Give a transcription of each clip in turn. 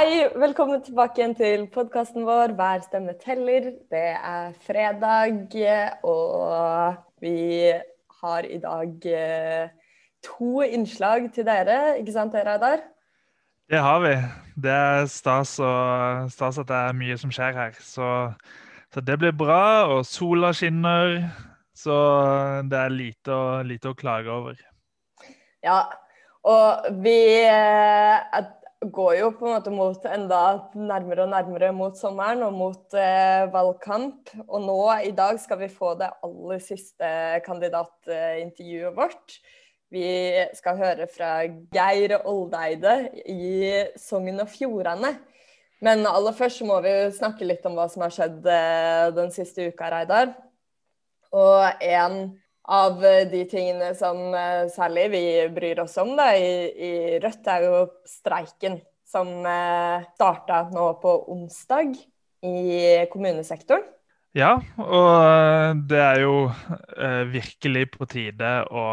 Hei, velkommen tilbake igjen til podkasten vår Hver stemme teller. Det er fredag, og vi har i dag eh, to innslag til dere. Ikke sant Reidar? Det har vi. Det er stas, og, stas at det er mye som skjer her. Så, så, det blir bra, og sola skinner. Så det er lite å, lite å klage over. Ja, og vi eh, går jo på en måte mot enda nærmere og nærmere mot sommeren og mot eh, valgkamp. Og nå i dag skal vi få det aller siste kandidatintervjuet vårt. Vi skal høre fra Geir Oldeide i Sogn og Fjordane. Men aller først må vi snakke litt om hva som har skjedd eh, den siste uka, Reidar. Og en av de tingene som eh, særlig vi bryr oss om da, i, i Rødt, er jo streiken som eh, starta nå på onsdag i kommunesektoren. Ja, og eh, det er jo eh, virkelig på tide å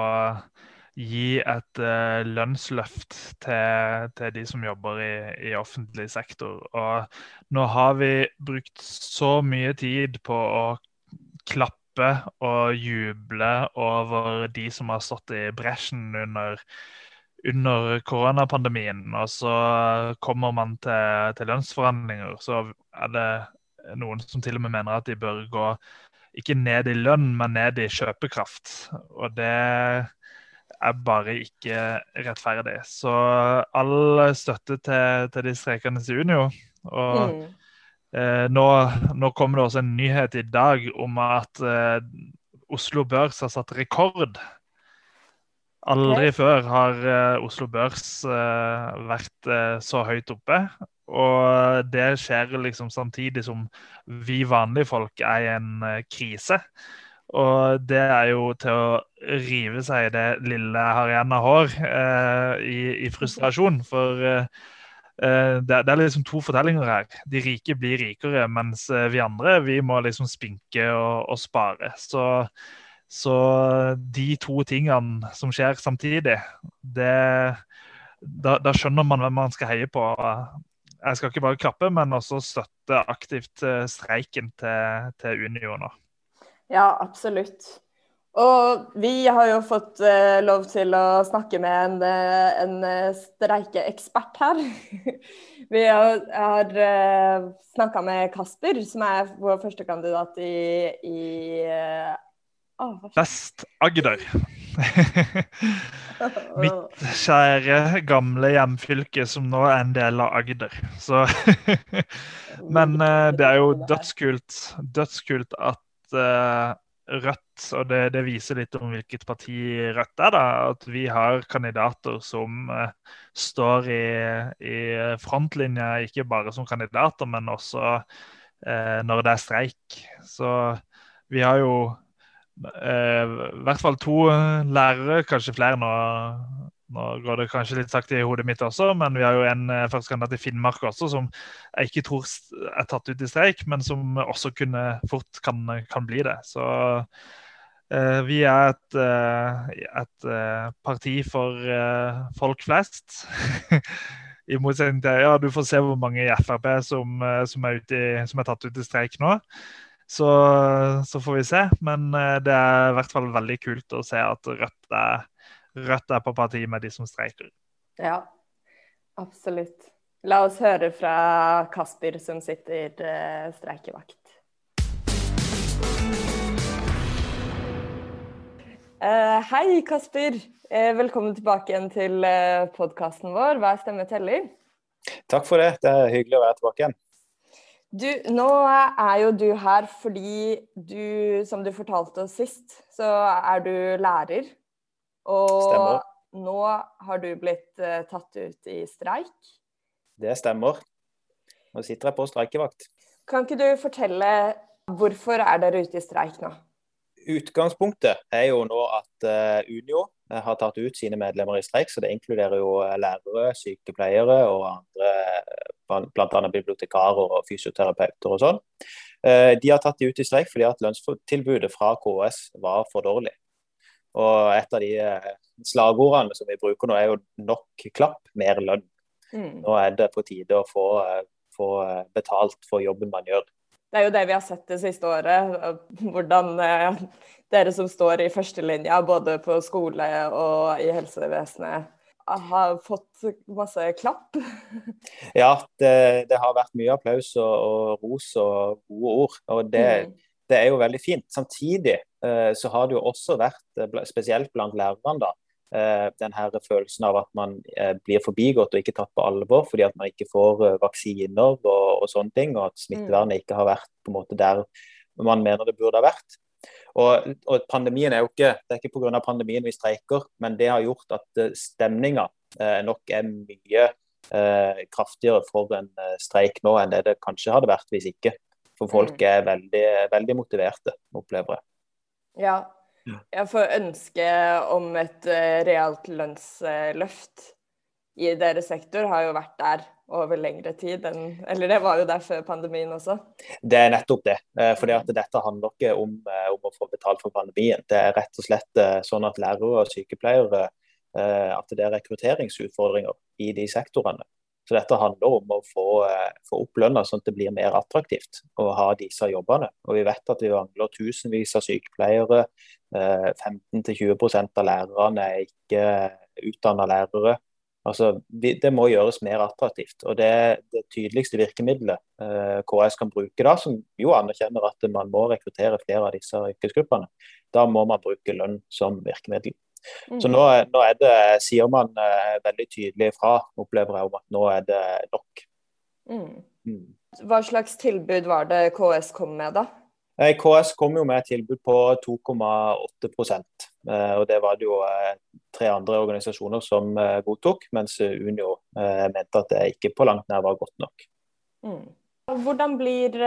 gi et eh, lønnsløft til, til, de som jobber i, i, offentlig sektor. Og nå har vi brukt så mye tid på å klappe og juble over de som har stått i bresjen under, under koronapandemien. Og så kommer man til, til, lønnsforhandlinger, så er det noen som til og med mener at de bør gå ikke ned i lønn, men ned i kjøpekraft. Og det er bare ikke rettferdig. Så all støtte til, til de streikende i Unio. Og mm. Eh, nå, nå kommer det også en nyhet i dag om at eh, Oslo Børs har satt rekord. Aldri før har eh, Oslo Børs eh, vært eh, så høyt oppe. Og det skjer liksom samtidig som vi vanlige folk er i en eh, krise. Og det er jo til å rive seg i det lille jeg har igjen av hår, i, i, frustrasjon. For Eh, det, det, er liksom to fortellinger her. De rike blir rikere, mens eh, vi andre vi må liksom spinke og, og spare. Så, så, de to tingene som skjer samtidig, det, da, da, skjønner man hvem man skal heie på. Jeg skal ikke bare klappe, men også støtte aktivt eh, streiken til, til Unio nå. Ja, absolutt. Og vi har jo fått uh, lov til å snakke med en, uh, en uh, streikeekspert her. vi har, har uh, snakka med Kasper, som er vår førstekandidat i, i oh, Vest-Agder. Mitt kjære, gamle hjemfylke som nå er en del av Agder. Så Men det er jo dødskult, dødskult at Rødt, og det, det, viser litt om hvilket parti Rødt er. da, At vi har kandidater som uh, står i, i, frontlinja, ikke bare som kandidater, men også uh, når det er streik. Så vi har jo uh, i hvert fall to lærere, kanskje flere nå, nå går det kanskje litt sakte i hodet mitt også, men vi har jo en eh, førstekandidat i Finnmark også som jeg ikke tror er tatt ut i streik, men som også kunne fort kan, kan bli det. Så eh, vi er et, eh, et eh, parti for eh, folk flest. I motsetning til ja, du får se hvor mange i Frp som, som, er, i, som er, tatt ut i streik nå. Så, så, får vi se. Men det er i hvert fall veldig kult å se at Rødt er Rødt er på parti med de som streiker. Ja, absolutt. La oss høre fra Kasper, som sitter uh, streikevakt. Uh, hei, Kasper. Uh, velkommen tilbake igjen til uh, podkasten vår. Hver stemme teller. Takk for det. Det er hyggelig å være tilbake igjen. Du, nå er jo du her fordi du, som du fortalte oss sist, så er du lærer og stemmer. nå har du blitt uh, tatt ut i streik? Det stemmer. Nå sitter jeg på streikevakt. Kan ikke du fortelle hvorfor er dere ute i streik nå? Utgangspunktet er jo nå at uh, Unio eh, har tatt ut sine medlemmer i streik. så Det inkluderer jo lærere, sykepleiere og andre, bl.a. bibliotekarer og fysioterapeuter og sånn. De har tatt de ut i streik fordi at lønnstilbudet fra KS var for dårlig. Og et av de eh, slagordene som vi bruker nå, er jo 'nok klapp, mer lønn'. Mm. Nå er det på tide å få, få, betalt for jobben man gjør. Det er jo det vi har sett det siste året. Hvordan eh, dere som står i førstelinja både på skole og i helsevesenet, har fått masse klapp. Ja, det, det har vært mye applaus og, og, ros og gode ord. og det, mm. Det er jo veldig fint. Samtidig eh, så har det jo også vært, eh, spesielt blant lærerne, da, Eh, den her følelsen av at man blir forbigått og ikke tatt på alvor fordi at man ikke får vaksiner og, og sånne ting, og at smittevernet ikke har vært på en måte der man mener det burde ha vært. Og, og pandemien er jo ikke, Det er ikke pga. pandemien vi streiker, men det har gjort at stemninga nok er mye kraftigere for en streik nå enn det det kanskje hadde vært hvis ikke. For folk mm. er veldig, veldig motiverte, opplever jeg. Ja, jeg får ønske om et uh, realt lønnsløft i deres sektor har jo vært der over lengre tid. enn, eller det var jo der før pandemien også. Det er nettopp det. For dette handler ikke om, eh, om, å få betalt for pandemien. Det er rett og slett sånn at lærere og sykepleiere at det er rekrutteringsutfordringer i de sektorene. Så dette handler om å få, eh, få opp lønna sånn at det blir mer attraktivt å ha disse jobbene. Og Vi vet at vi mangler tusenvis av sykepleiere. 15-20 eh, av lærerne er ikke utdanna lærere. Altså, Det må gjøres mer attraktivt. og Det er det tydeligste virkemidlet eh, KS kan bruke, da, som jo anerkjenner at man må rekruttere flere av disse yrkesgruppene. Da må man bruke lønn som virkemiddel. Mm. Så nå, nå, det, sier man uh, veldig tydelig fra, opplever jeg, om at nå er det nok. Mm. Mm. Hva slags tilbud var det KS kom med, da? Eh, KS kom jo med et tilbud på 2,8 eh, og Det var det jo tre andre organisasjoner som godtok, mens Unio mente at det ikke på langt nær var godt nok. Mm. Hvordan blir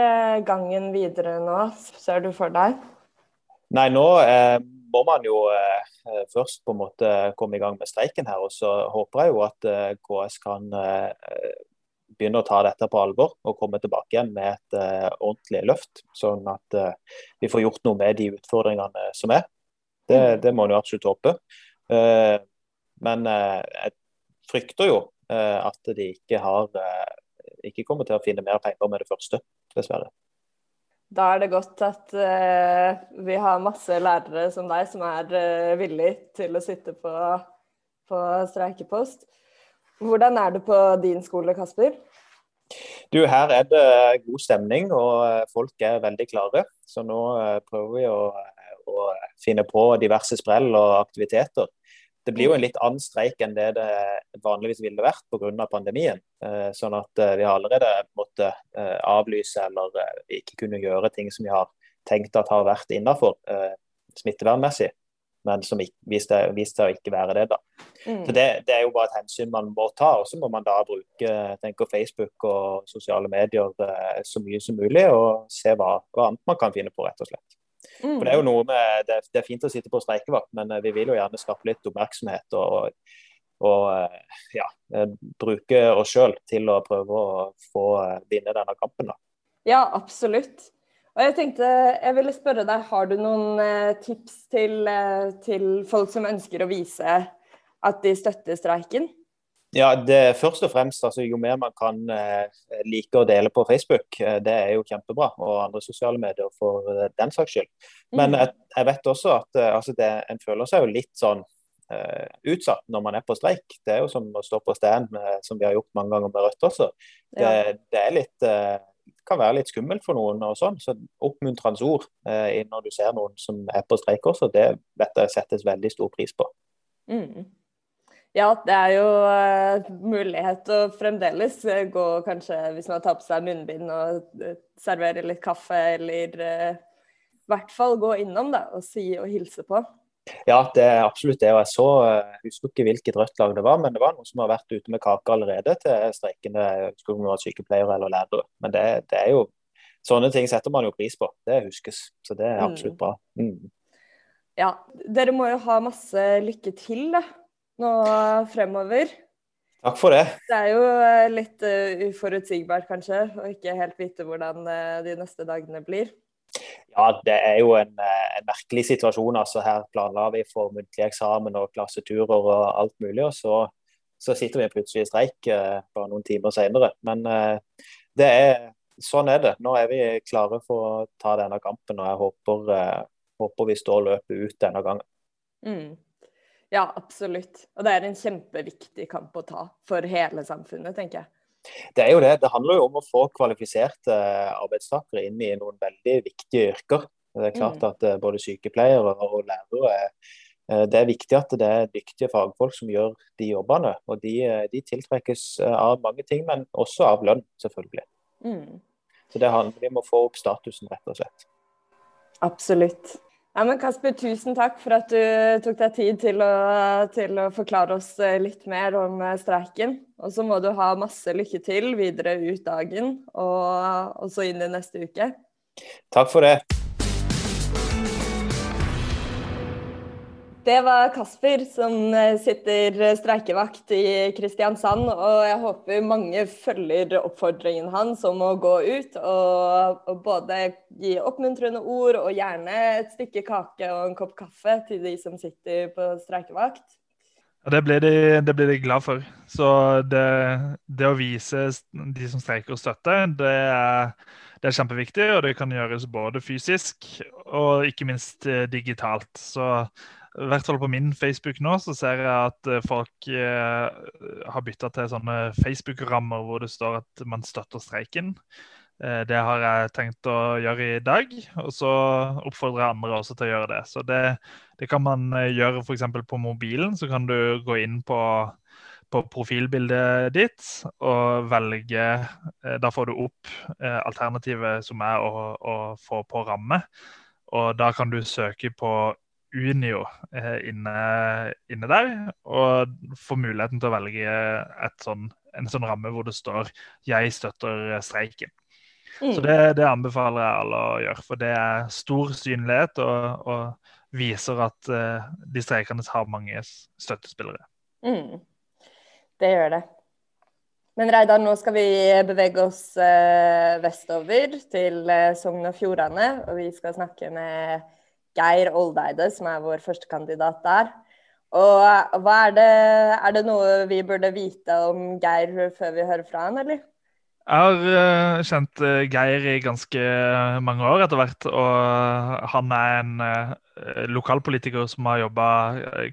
gangen videre nå, ser du for deg? Nei, nå eh, må man jo eh, først på en måte komme i gang med streiken her. Og så håper jeg jo at eh, KS kan eh, begynne å ta dette på alvor og komme tilbake igjen med et eh, ordentlig løft. Sånn at eh, vi får gjort noe med de utfordringene som er. Det, mm. det må man jo absolutt håpe. men jeg frykter jo at de ikke har ikke kommer til å finne mer penger med det første, dessverre. Da er det godt at uh, vi har masse lærere som deg som er uh, villig til å sitte på, på, streikepost. Hvordan er det på din skole, Kasper? Du, Her er det god stemning, og eh, folk er veldig klare. Så nå prøver vi å, å, finne på diverse sprell og aktiviteter det blir jo en litt annen streik enn det det vanligvis ville vært pga. pandemien. Eh, sånn at eh, vi har allerede måttet eh, avlyse eller ikke kunne gjøre ting som vi har tenkt at har vært innafor smittevernmessig, men som viste seg å ikke være det. da. Mm. Så det, det, er jo bare et hensyn man må ta. Og så må man da bruke tenker Facebook og sosiale medier så mye som mulig, og se hva, hva annet man kan finne på, rett og slett. Mm. For Det er jo noe med, det, det, er fint å sitte på streikevakt, men eh, vi vil jo gjerne skape litt oppmerksomhet. og, og eh, ja, eh, bruke oss sjøl til å prøve å få vinne denne kampen. Da. Ja, absolutt. Og jeg tenkte, jeg ville spørre deg, Har du noen tips til, til folk som ønsker å vise at de støtter streiken? Ja, det Først og fremst, altså, Jo mer man kan eh, like å dele på Facebook, eh, det er jo kjempebra. Og andre sosiale medier for eh, den saks skyld. Men mm. jeg, jeg, vet også at eh, altså, det, en føler seg jo litt sånn eh, utsatt når man er på streik. Det er jo som å stå på stand, som vi har gjort mange ganger med Rødt også. Det, ja. det er litt eh, kan være litt skummelt for noen. og sånn, så Oppmuntrende ord når du ser noen som er på streik også, det vet jeg settes veldig stor pris på. Mm. Ja, det er jo uh, mulighet til å fremdeles uh, gå kanskje hvis man tar på seg munnbind og uh, servere litt kaffe, eller i hvert fall gå innom da, og si og hilse på. Ja, det er absolutt det. og Jeg så, jeg husker ikke hvilket rødt lag det var, men det var noen som har vært ute med kake allerede til streikende sykepleiere eller lærere. Men det, det, er jo sånne ting setter man jo pris på. Det huskes. Så det er absolutt mm. bra. Mm. Ja, dere må jo ha masse lykke til, da nå fremover. Takk for det. Det er jo eh, litt uh, uforutsigbart kanskje, å ikke helt vite hvordan uh, de neste dagene blir. Ja, det er jo en, en merkelig situasjon. altså Her planla vi for muntlig eksamen og klasseturer og alt mulig. og så så sitter vi plutselig i streik bare noen timer senere. Men det er, sånn er det. Nå er vi klare for å ta denne kampen, og jeg håper, håper vi står løpet ut denne gangen. Mm. Ja, absolutt. Og det er en kjempeviktig kamp å ta for hele samfunnet, tenker jeg. Det er jo det. Det handler jo om å få kvalifiserte arbeidstakere inn i noen veldig viktige yrker. Det er klart mm. at eh, både sykepleiere og lærere eh, det er viktig at det er dyktige fagfolk som gjør de jobbene. og De, eh, de tiltrekkes av mange ting, men også av lønn, selvfølgelig. Mm. Så det handler, Vi må få opp statusen, rett og slett. Absolutt. Ja, men Kasper, tusen takk for at du tok deg tid til å, til å, forklare oss eh, litt mer om eh, streiken. Og så må du ha masse lykke til videre ut dagen og også inn i neste uke. Takk for det. Det var Kasper som eh, sitter streikevakt i Kristiansand. Og jeg håper mange følger oppfordringen hans om å gå ut og, og, både gi oppmuntrende ord og gjerne et stykke kake og en kopp kaffe til de som sitter på streikevakt. Ja, det, blir de, de glad for. Så det, det, å vise de som streiker støtte, det er, det er kjempeviktig. Og det kan gjøres både fysisk og ikke minst eh, digitalt. Så i hvert fall på min Facebook nå, så ser jeg at eh, folk eh, har bytta til sånne Facebook-rammer hvor det står at man støtter streiken. Eh, det har jeg tenkt å gjøre i dag, og så oppfordrer jeg andre også til å gjøre det. Så det, det kan man gjøre f.eks. på mobilen. Så kan du gå inn på, på profilbildet ditt og velge Da får du opp alternativet som er å, å få på ramme. Og da kan du søke på Unio eh, inne, inne, der, og får muligheten til å velge sånn, en sånn ramme hvor det står 'Jeg støtter streiken'. Mm. Så det, det, anbefaler jeg alle å gjøre, for det er stor synlighet og, og viser at uh, de streikende har mange støttespillere. Mm. Det gjør det. Men Reidar, nå skal vi bevege oss uh, vestover til uh, Sogn og Fjordane, og vi skal snakke med Geir Oldeide, som er vår førstekandidat der. Og er det, er det noe vi burde vite om Geir før vi hører fra han, eller? Jeg har uh, kjent uh, Geir i ganske mange år etter hvert. Og han er en uh, lokalpolitiker som har jobba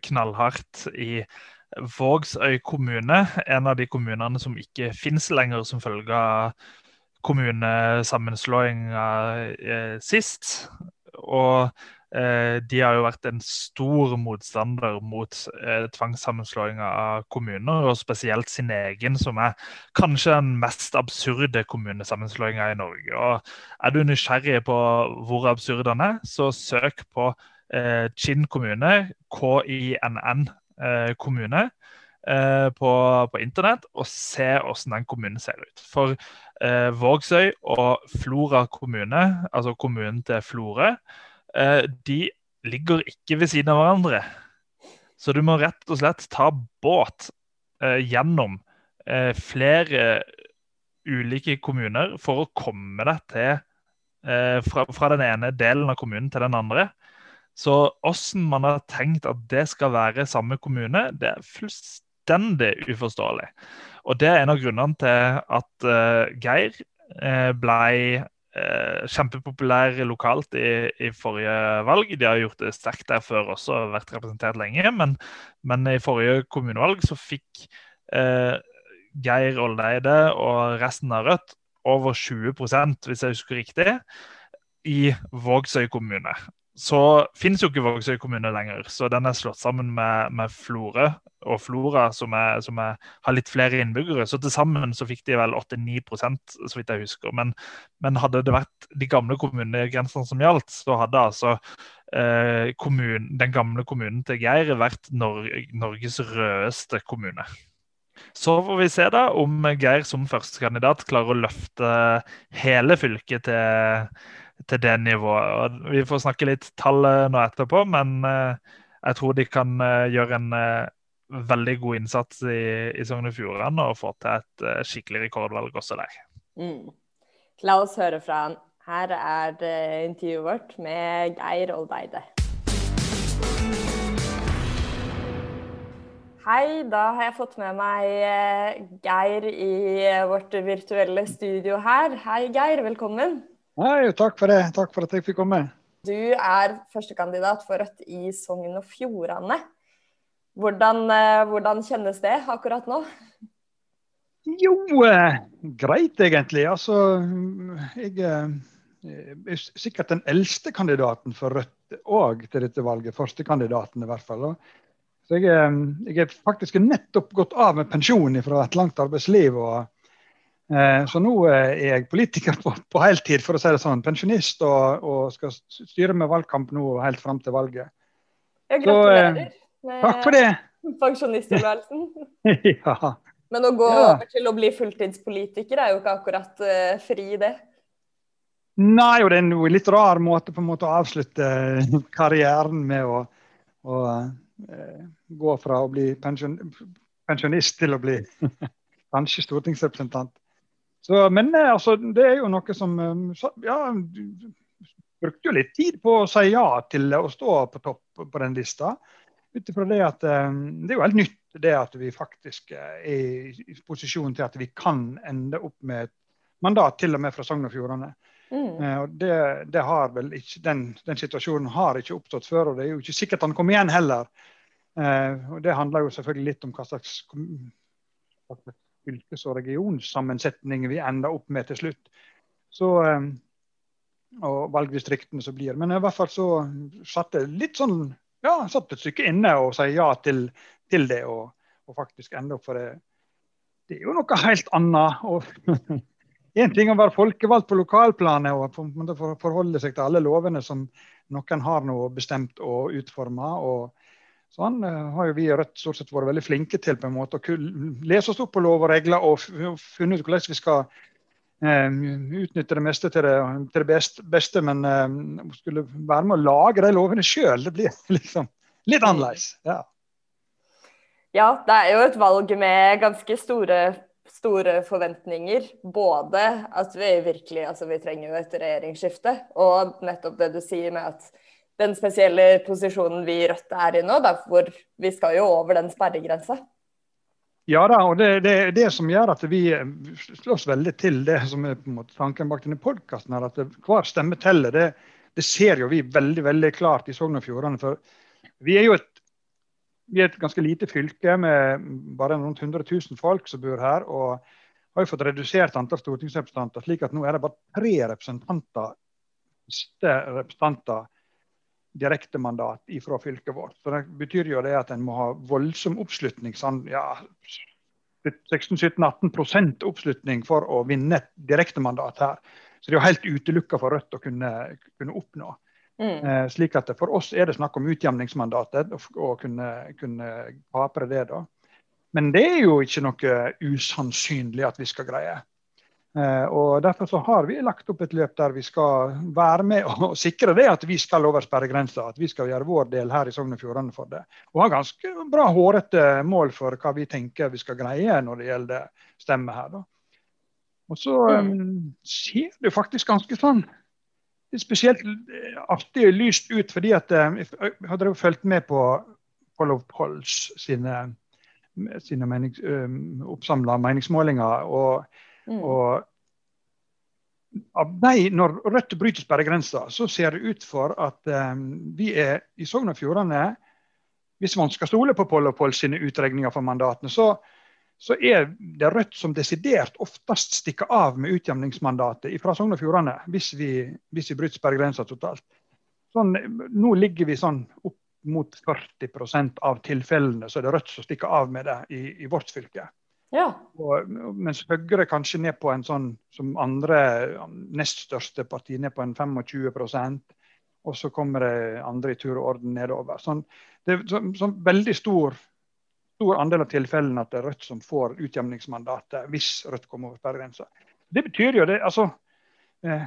knallhardt i Vågsøy kommune. En av de kommunene som ikke finnes lenger som følge av kommunesammenslåinga sist. Og Eh, de har jo vært en stor motstander mot eh, tvangssammenslåing av kommuner, og spesielt sin egen, som er kanskje den mest absurde kommunesammenslåinga i Norge. Og Er du nysgjerrig på hvor absurd den er, så søk på eh, Kinn kommune, KINN eh, kommune, eh, på, på, internett, og se hvordan den kommunen ser ut. For eh, Vågsøy og Flora kommune, altså kommunen til Florø, Eh, de ligger ikke ved siden av hverandre. Så du må rett og slett ta båt eh, gjennom eh, flere ulike kommuner for å komme deg til fra, fra, den ene delen av kommunen til den andre. Så hvordan man har tenkt at det skal være samme kommune, det er fullstendig uforståelig. Og det er en av grunnene til at Geir blei eh, kjempepopulær lokalt i, i, forrige valg. De har gjort det sterkt der før også, og vært representert lenge. Men, men i forrige kommunevalg så fikk eh, Geir Oldeide og resten av Rødt over 20% hvis jeg husker riktig, i Vågsøy kommune. Så finnes jo ikke Vågsøy kommune lenger, så den er slått sammen med, med Florø og Flora, som, er, som er, har litt flere innbyggere. Så til sammen så fikk de vel 8-9% så vidt jeg husker. Men, men, hadde det vært de gamle kommunegrensene som gjaldt, så hadde altså eh, kommun, den gamle kommunen til Geir vært Nor Norges rødeste kommune. Så får vi se da om Geir som førstekandidat klarer å løfte hele fylket til, til det nivået. Og vi får snakke litt tall nå etterpå, men eh, jeg tror de kan eh, gjøre en eh, veldig god innsats i, i Sogn og Fjordane og få til et skikkelig rekordvalg også der. Mm. La oss høre fra han. Her er intervjuet vårt med Geir Oldeide. Hei, da har jeg fått med meg Geir i vårt virtuelle studio her. Hei Geir, velkommen. Hei, takk for det. Takk for at jeg fikk komme. Du er førstekandidat for Rødt i Sogn og Fjordane. Hvordan, eh, hvordan kjennes det akkurat nå? Jo, eh, greit egentlig. Altså, jeg er sikkert den eldste kandidaten for Rødt òg til dette valget. Førstekandidaten i hvert fall. Så jeg, jeg er faktisk nettopp gått av med pensjon fra et langt arbeidsliv. og Eh, så nå eh, er jeg politiker på, på heltid, for å si det sånn. Pensjonist og, og skal styre med valgkamp nå helt fram til valget. Jeg gratulerer så, med takk for det. pensjonisttilværelsen. ja. Men å gå ja. over til å bli fulltidspolitiker er jo ikke akkurat uh, fri, det? Nei, og det er en litt rar måte på en måte å avslutte karrieren med å, å uh, gå fra å bli pensjon, pensjonist til å bli kanskje stortingsrepresentant. Så, men eh, altså, det er jo noe som Ja, du brukte jo litt tid på å si ja til å stå på topp på den lista. Ut ifra det at eh, det er jo helt nytt det at vi faktisk er i posisjon til at vi kan ende opp med et mandat til og med fra Sogn og Fjordane. Mm. Og det, det, har vel ikke, den, den, situasjonen har ikke oppstått før, og det er jo ikke sikkert han kommer igjen heller. og Det handler jo selvfølgelig litt om hva slags, hva slags fylkes- og regionsammensetning vi ender opp med til slutt. Så, eh, og valgdistriktene som blir. Men i hvert fall så satt det litt sånn ja, satt et stykke inne og sa ja til, til det, og, og, faktisk ende opp for det. Det er jo noe helt annet. Én ting å være folkevalgt på lokalplanet og forholde seg til alle lovene som noen har nå bestemt og utforma. Og, Sånn har jo vi i Rødt stort sett vært veldig flinke til på en måte å lese oss opp på lov og regler og funnet ut hvordan vi skal eh, utnytte det meste til det, til det beste, beste, men eh, skulle være med å lage de lovene sjøl, det blir liksom litt annerledes. Ja. ja, det er jo et valg med ganske store, store forventninger. Både at vi virkelig altså vi trenger jo et regjeringsskifte, og nettopp det du sier med at den spesielle posisjonen vi i Rødt er i nå, da, hvor vi skal jo over den sperregrensa. Ja da, og det er det, det, som gjør at vi slåss veldig til det som er på en måte tanken bak denne podkasten. At hver stemme teller. Det, det, ser jo vi veldig veldig klart i Sogn og Fjordane. For vi er jo et, vi er et ganske lite fylke med bare rundt 100 000 folk som bor her. og har jo fått redusert antall stortingsrepresentanter, slik at nå er det bare tre representanter, representanter direktemandat fra fylket vårt. Så Det betyr jo det at en må ha voldsom oppslutning, sånn ja, 16-17-18 oppslutning for å vinne et direktemandat her. Så det er jo helt utelukka for Rødt å kunne, kunne oppnå. Mm. Eh, slik at For oss er det snakk om utjevningsmandatet, å kunne, kunne kapre det. da. Men det er jo ikke noe usannsynlig at vi skal greie. Eh, og Derfor så har vi lagt opp et løp der vi skal være med og sikre det at vi skal over sperregrensa. At vi skal gjøre vår del her i Sogn og Fjordane for det. Og har ganske bra hårete mål for hva vi tenker vi skal greie når det gjelder stemme her. Da. Og så um, ser det faktisk ganske sånn det er spesielt eh, artig lyst ut, fordi at jeg har fulgt med på Follow Polls sine, sine menings, oppsamla meningsmålinger. og Mm. Og de, når Rødt bryter sperregrensa, så ser det ut for at um, vi er i Sogn og Fjordane Hvis man skal stole på Poll og Poll sine utregninger for mandatene, så, så, er det Rødt som desidert oftest stikker av med utjevningsmandatet fra Sogn og Fjordane, hvis vi, hvis vi bryter sperregrensa totalt. Sånn, nå ligger vi sånn opp mot 40% av tilfellene så er det Rødt som stikker av med det i, i vårt fylke. Ja. Og, mens Høyre kanskje ned på en sånn som andre nest største parti, ned på en 25% og så kommer det andre i tur og orden nedover. Sånn, det er så, sånn veldig stor, stor, andel av tilfellene at det er Rødt som får utjevningsmandatet hvis Rødt kommer over sperregrensa. Det betyr jo det altså, eh,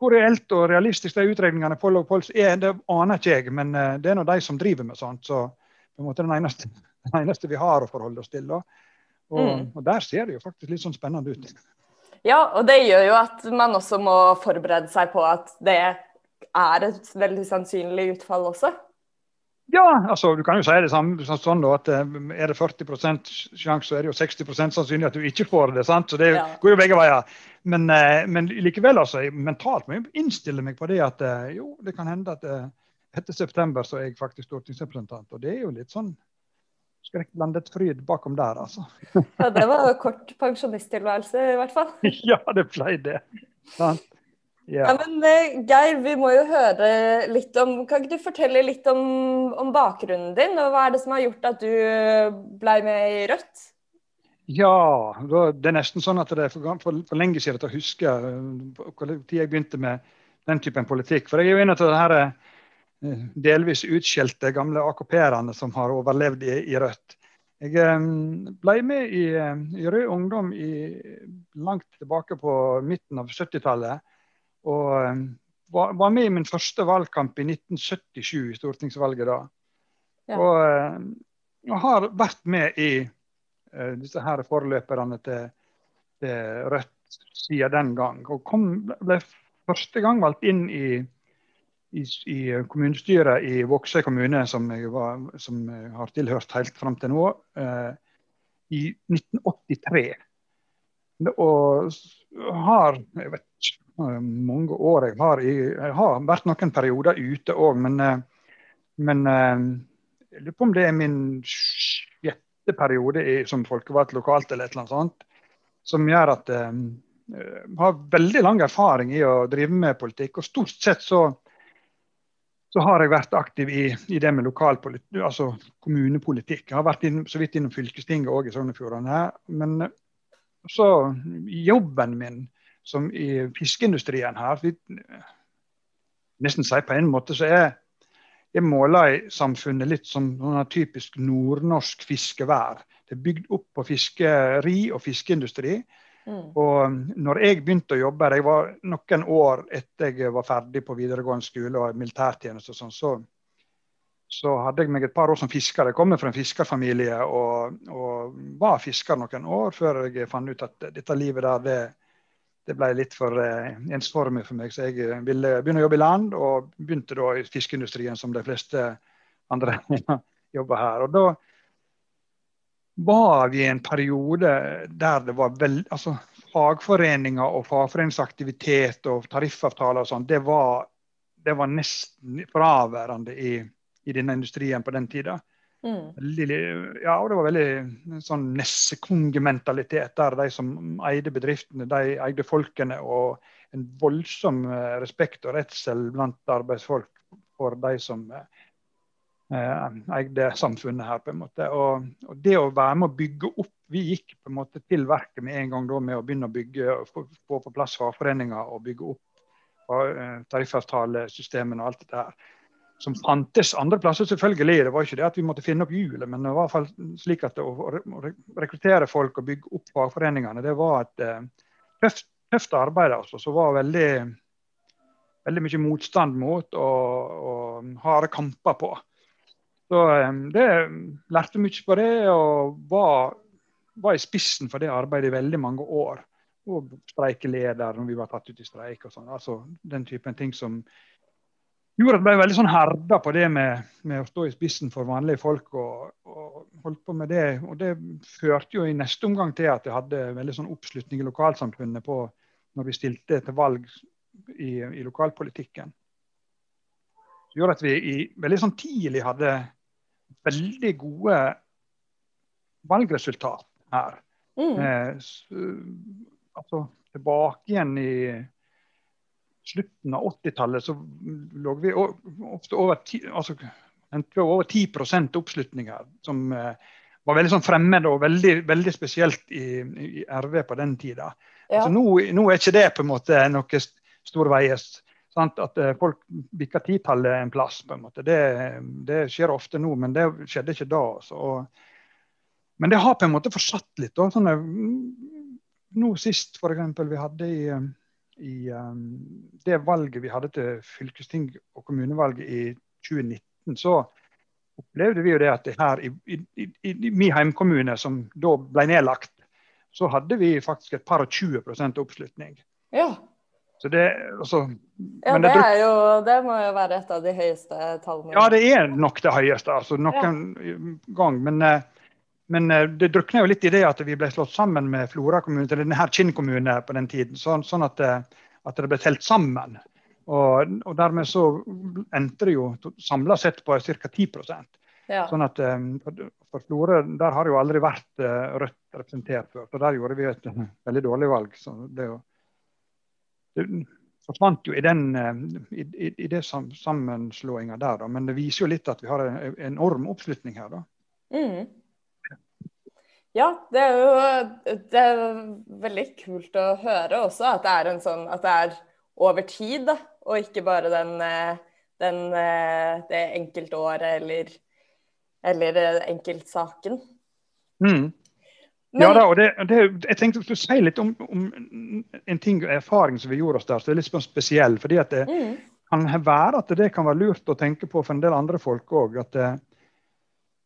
Hvor reelt og realistisk de utregningene Poll og Pols er, det aner ikke jeg, men eh, det er nå de som driver med sånt. Så på en måte den eneste, den eneste vi har å forholde oss til. da. Og, mm. og, der ser det jo faktisk litt sånn spennende ut. Ja, og det gjør jo at man også må forberede seg på at det er et veldig sannsynlig utfall også. Ja, altså du kan jo si det samme sånn da, at er det 40 sjanse, så er det jo 60% sannsynlig at du ikke får det. sant? Så det ja. går jo begge veier. Men, men, likevel, altså, mentalt må jeg innstille meg på det at jo, det kan hende at etter september så er jeg faktisk stortingsrepresentant. Og det er jo litt sånn skrekkblandet fryd bakom der, altså. ja, det var kort pensjonisttilværelse i hvert fall. ja, det ble det. Sant? Ja. ja. men eh, Geir, vi må jo høre litt om Kan ikke du fortelle litt om, om bakgrunnen din? og Hva er det som har gjort at du ble med i Rødt? Ja, det er nesten sånn at det er for, for, for lenge siden jeg å huske eh, hvor tid jeg begynte med den typen politikk. For jeg er jo en av de her Eh, delvis utskjelte gamle AKP-erne som har overlevd i, i Rødt. Jeg eh, ble med i, eh, i Rød Ungdom i, langt tilbake på midten av 70-tallet. Og var, var, med i min første valgkamp i 1977, i stortingsvalget da. Ja. Og, og, har vært med i uh, disse her forløperne til, til Rødt siden den gang. Og kom, ble første gang valgt inn i i, i kommunestyret i Vågsøy kommune, som jeg, var, som jeg, har tilhørt helt fram til nå, eh, i 1983. Og har jeg vet mange år jeg har, jeg har vært noen perioder ute òg, men, eh, men eh, jeg lurer på om det er min sjette periode i, som folkevalgt lokalt eller et eller annet sånt, som gjør at jeg eh, har veldig lang erfaring i å drive med politikk. Og stort sett så så har jeg vært aktiv i, i det med altså kommunepolitikk. Jeg har vært inn, så vidt innom fylkestinget òg i Sogn og Fjordane. Men så jobben min som i fiskeindustrien her Nesten si på en måte så er jeg måler samfunnet litt som sånn typisk nordnorsk fiskevær. Det er bygd opp på fiskeri og fiskeindustri. Mm. Og um, når jeg begynte å jobbe, jeg var noen år etter jeg var ferdig på videregående skole og militærtjeneste, sånn, så, så, hadde jeg meg et par år som fisker. Jeg kommer fra en fiskerfamilie og, og, var fisker noen år før jeg fant ut at dette livet der, det, det ble litt for eh, ensformig for meg. Så jeg eh, ville begynne å jobbe i land, og begynte da i fiskeindustrien som de fleste andre jobber her. Og da var vi i en periode der det var vel, altså fagforeninger og fagforeningsaktivitet og tariffavtaler og sånn, det, det, var nesten fraværende i, i, denne industrien på den tida. Mm. Ja, og det var veldig sånn nessekongementalitet der de som eide bedriftene, de eide folkene, og en voldsom eh, respekt og redsel blant arbeidsfolk for de som Eh, eide samfunnet her. på en måte. Og, og, det å være med å bygge opp Vi gikk på en måte til verket med en gang da med å begynne å bygge, få, få på plass fagforeninger og bygge opp uh, tariffavtalesystemene og alt dette her. Som fantes andre plasser, selvfølgelig. Det var ikke det at vi måtte finne opp hjulet, men det var i hvert fall slik at å, rekruttere folk og bygge opp fagforeningene, det var et uh, tøft, tøft, arbeid altså, som var veldig, veldig mye motstand mot og, og harde kamper på. Så det lærte mye på det, og var, var, i spissen for det arbeidet i veldig mange år. Og streikeleder når vi var tatt ut i streik og sånn. Altså den typen ting som gjorde at jeg ble veldig sånn herda på det med, med, å stå i spissen for vanlige folk. Og, og, holdt på med det. Og det førte jo i neste omgang til at jeg hadde veldig sånn oppslutning i lokalsamfunnet på når vi stilte til valg i, i lokalpolitikken. Det gjorde at vi i, veldig sånn tidlig hadde veldig gode valgresultat her. Mm. Eh, altså tilbake igjen i slutten av 80-tallet så lå vi ofte over 10, altså, over 10 oppslutning her. Som eh, var veldig sånn fremmed og veldig, veldig spesielt i, i, RV på den tida. Ja. Altså, nå, nå, er ikke det på en måte noe stor veies Sant? At eh, folk bikker titallet en plass. på en måte. Det, det, skjer ofte nå, men det skjedde ikke da. Altså. men det har på en måte fortsatt litt. Da. Sånne, nå sist, f.eks. vi hadde i, i um, det valget vi hadde til fylkesting og kommunevalget i 2019, så opplevde vi jo det at det her i, i, i min heimkommune, som da ble nedlagt, så hadde vi faktisk et par og 20% oppslutning. Ja. Så det, altså, ja, det, det, jo, det, må jo være et av de høyeste tallene. Ja, det er nok det høyeste. altså noen ja. gang. Men, eh, men, eh, det drukner jo litt i det at vi ble slått sammen med Flora kommune, eller denne Kinn kommune på den tiden. Sånn, sånn at, eh, at, det ble telt sammen. Og, og dermed så endte det jo samla sett på ca. 10% ja. Sånn at For Florø der har det jo aldri vært Rødt representert før. Så der gjorde vi et veldig dårlig valg. så det er jo det forsvant jo i, den, eh, i, i, i det sammenslåinga der, da. men det viser jo litt at vi har en enorm oppslutning her. da. Mm. Ja, det er jo det er veldig kult å høre også at det er, en sånn, at det er over tid, da, og ikke bare den, eh, den, eh, det enkeltåret eller, eller enkeltsaken. Mm. Men... Ja, da, og det, det, jeg tenkte å si litt om, om, en ting, erfaring som vi gjorde oss der, som er litt sånn spesiell. fordi at det mm. kan være at det kan være lurt å tenke på for en del andre folk òg. At eh,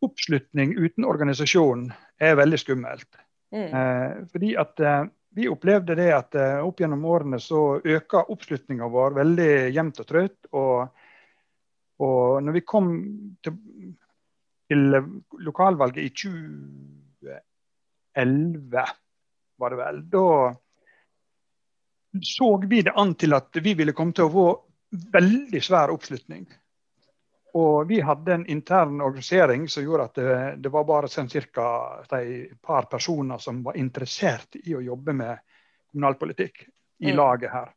oppslutning uten organisasjon er veldig skummelt. Mm. Eh, fordi at eh, vi opplevde det at eh, opp gjennom årene så øker oppslutninga vår veldig jevnt og trøtt. Og, og når vi kom til, til lokalvalget i 20 2011, var det vel. Da så vi det an til at vi ville komme til å få veldig svær oppslutning. Og vi hadde en intern organisering som gjorde at det, det var bare sånn ca. et par personer som var interessert i å jobbe med kommunalpolitikk i laget her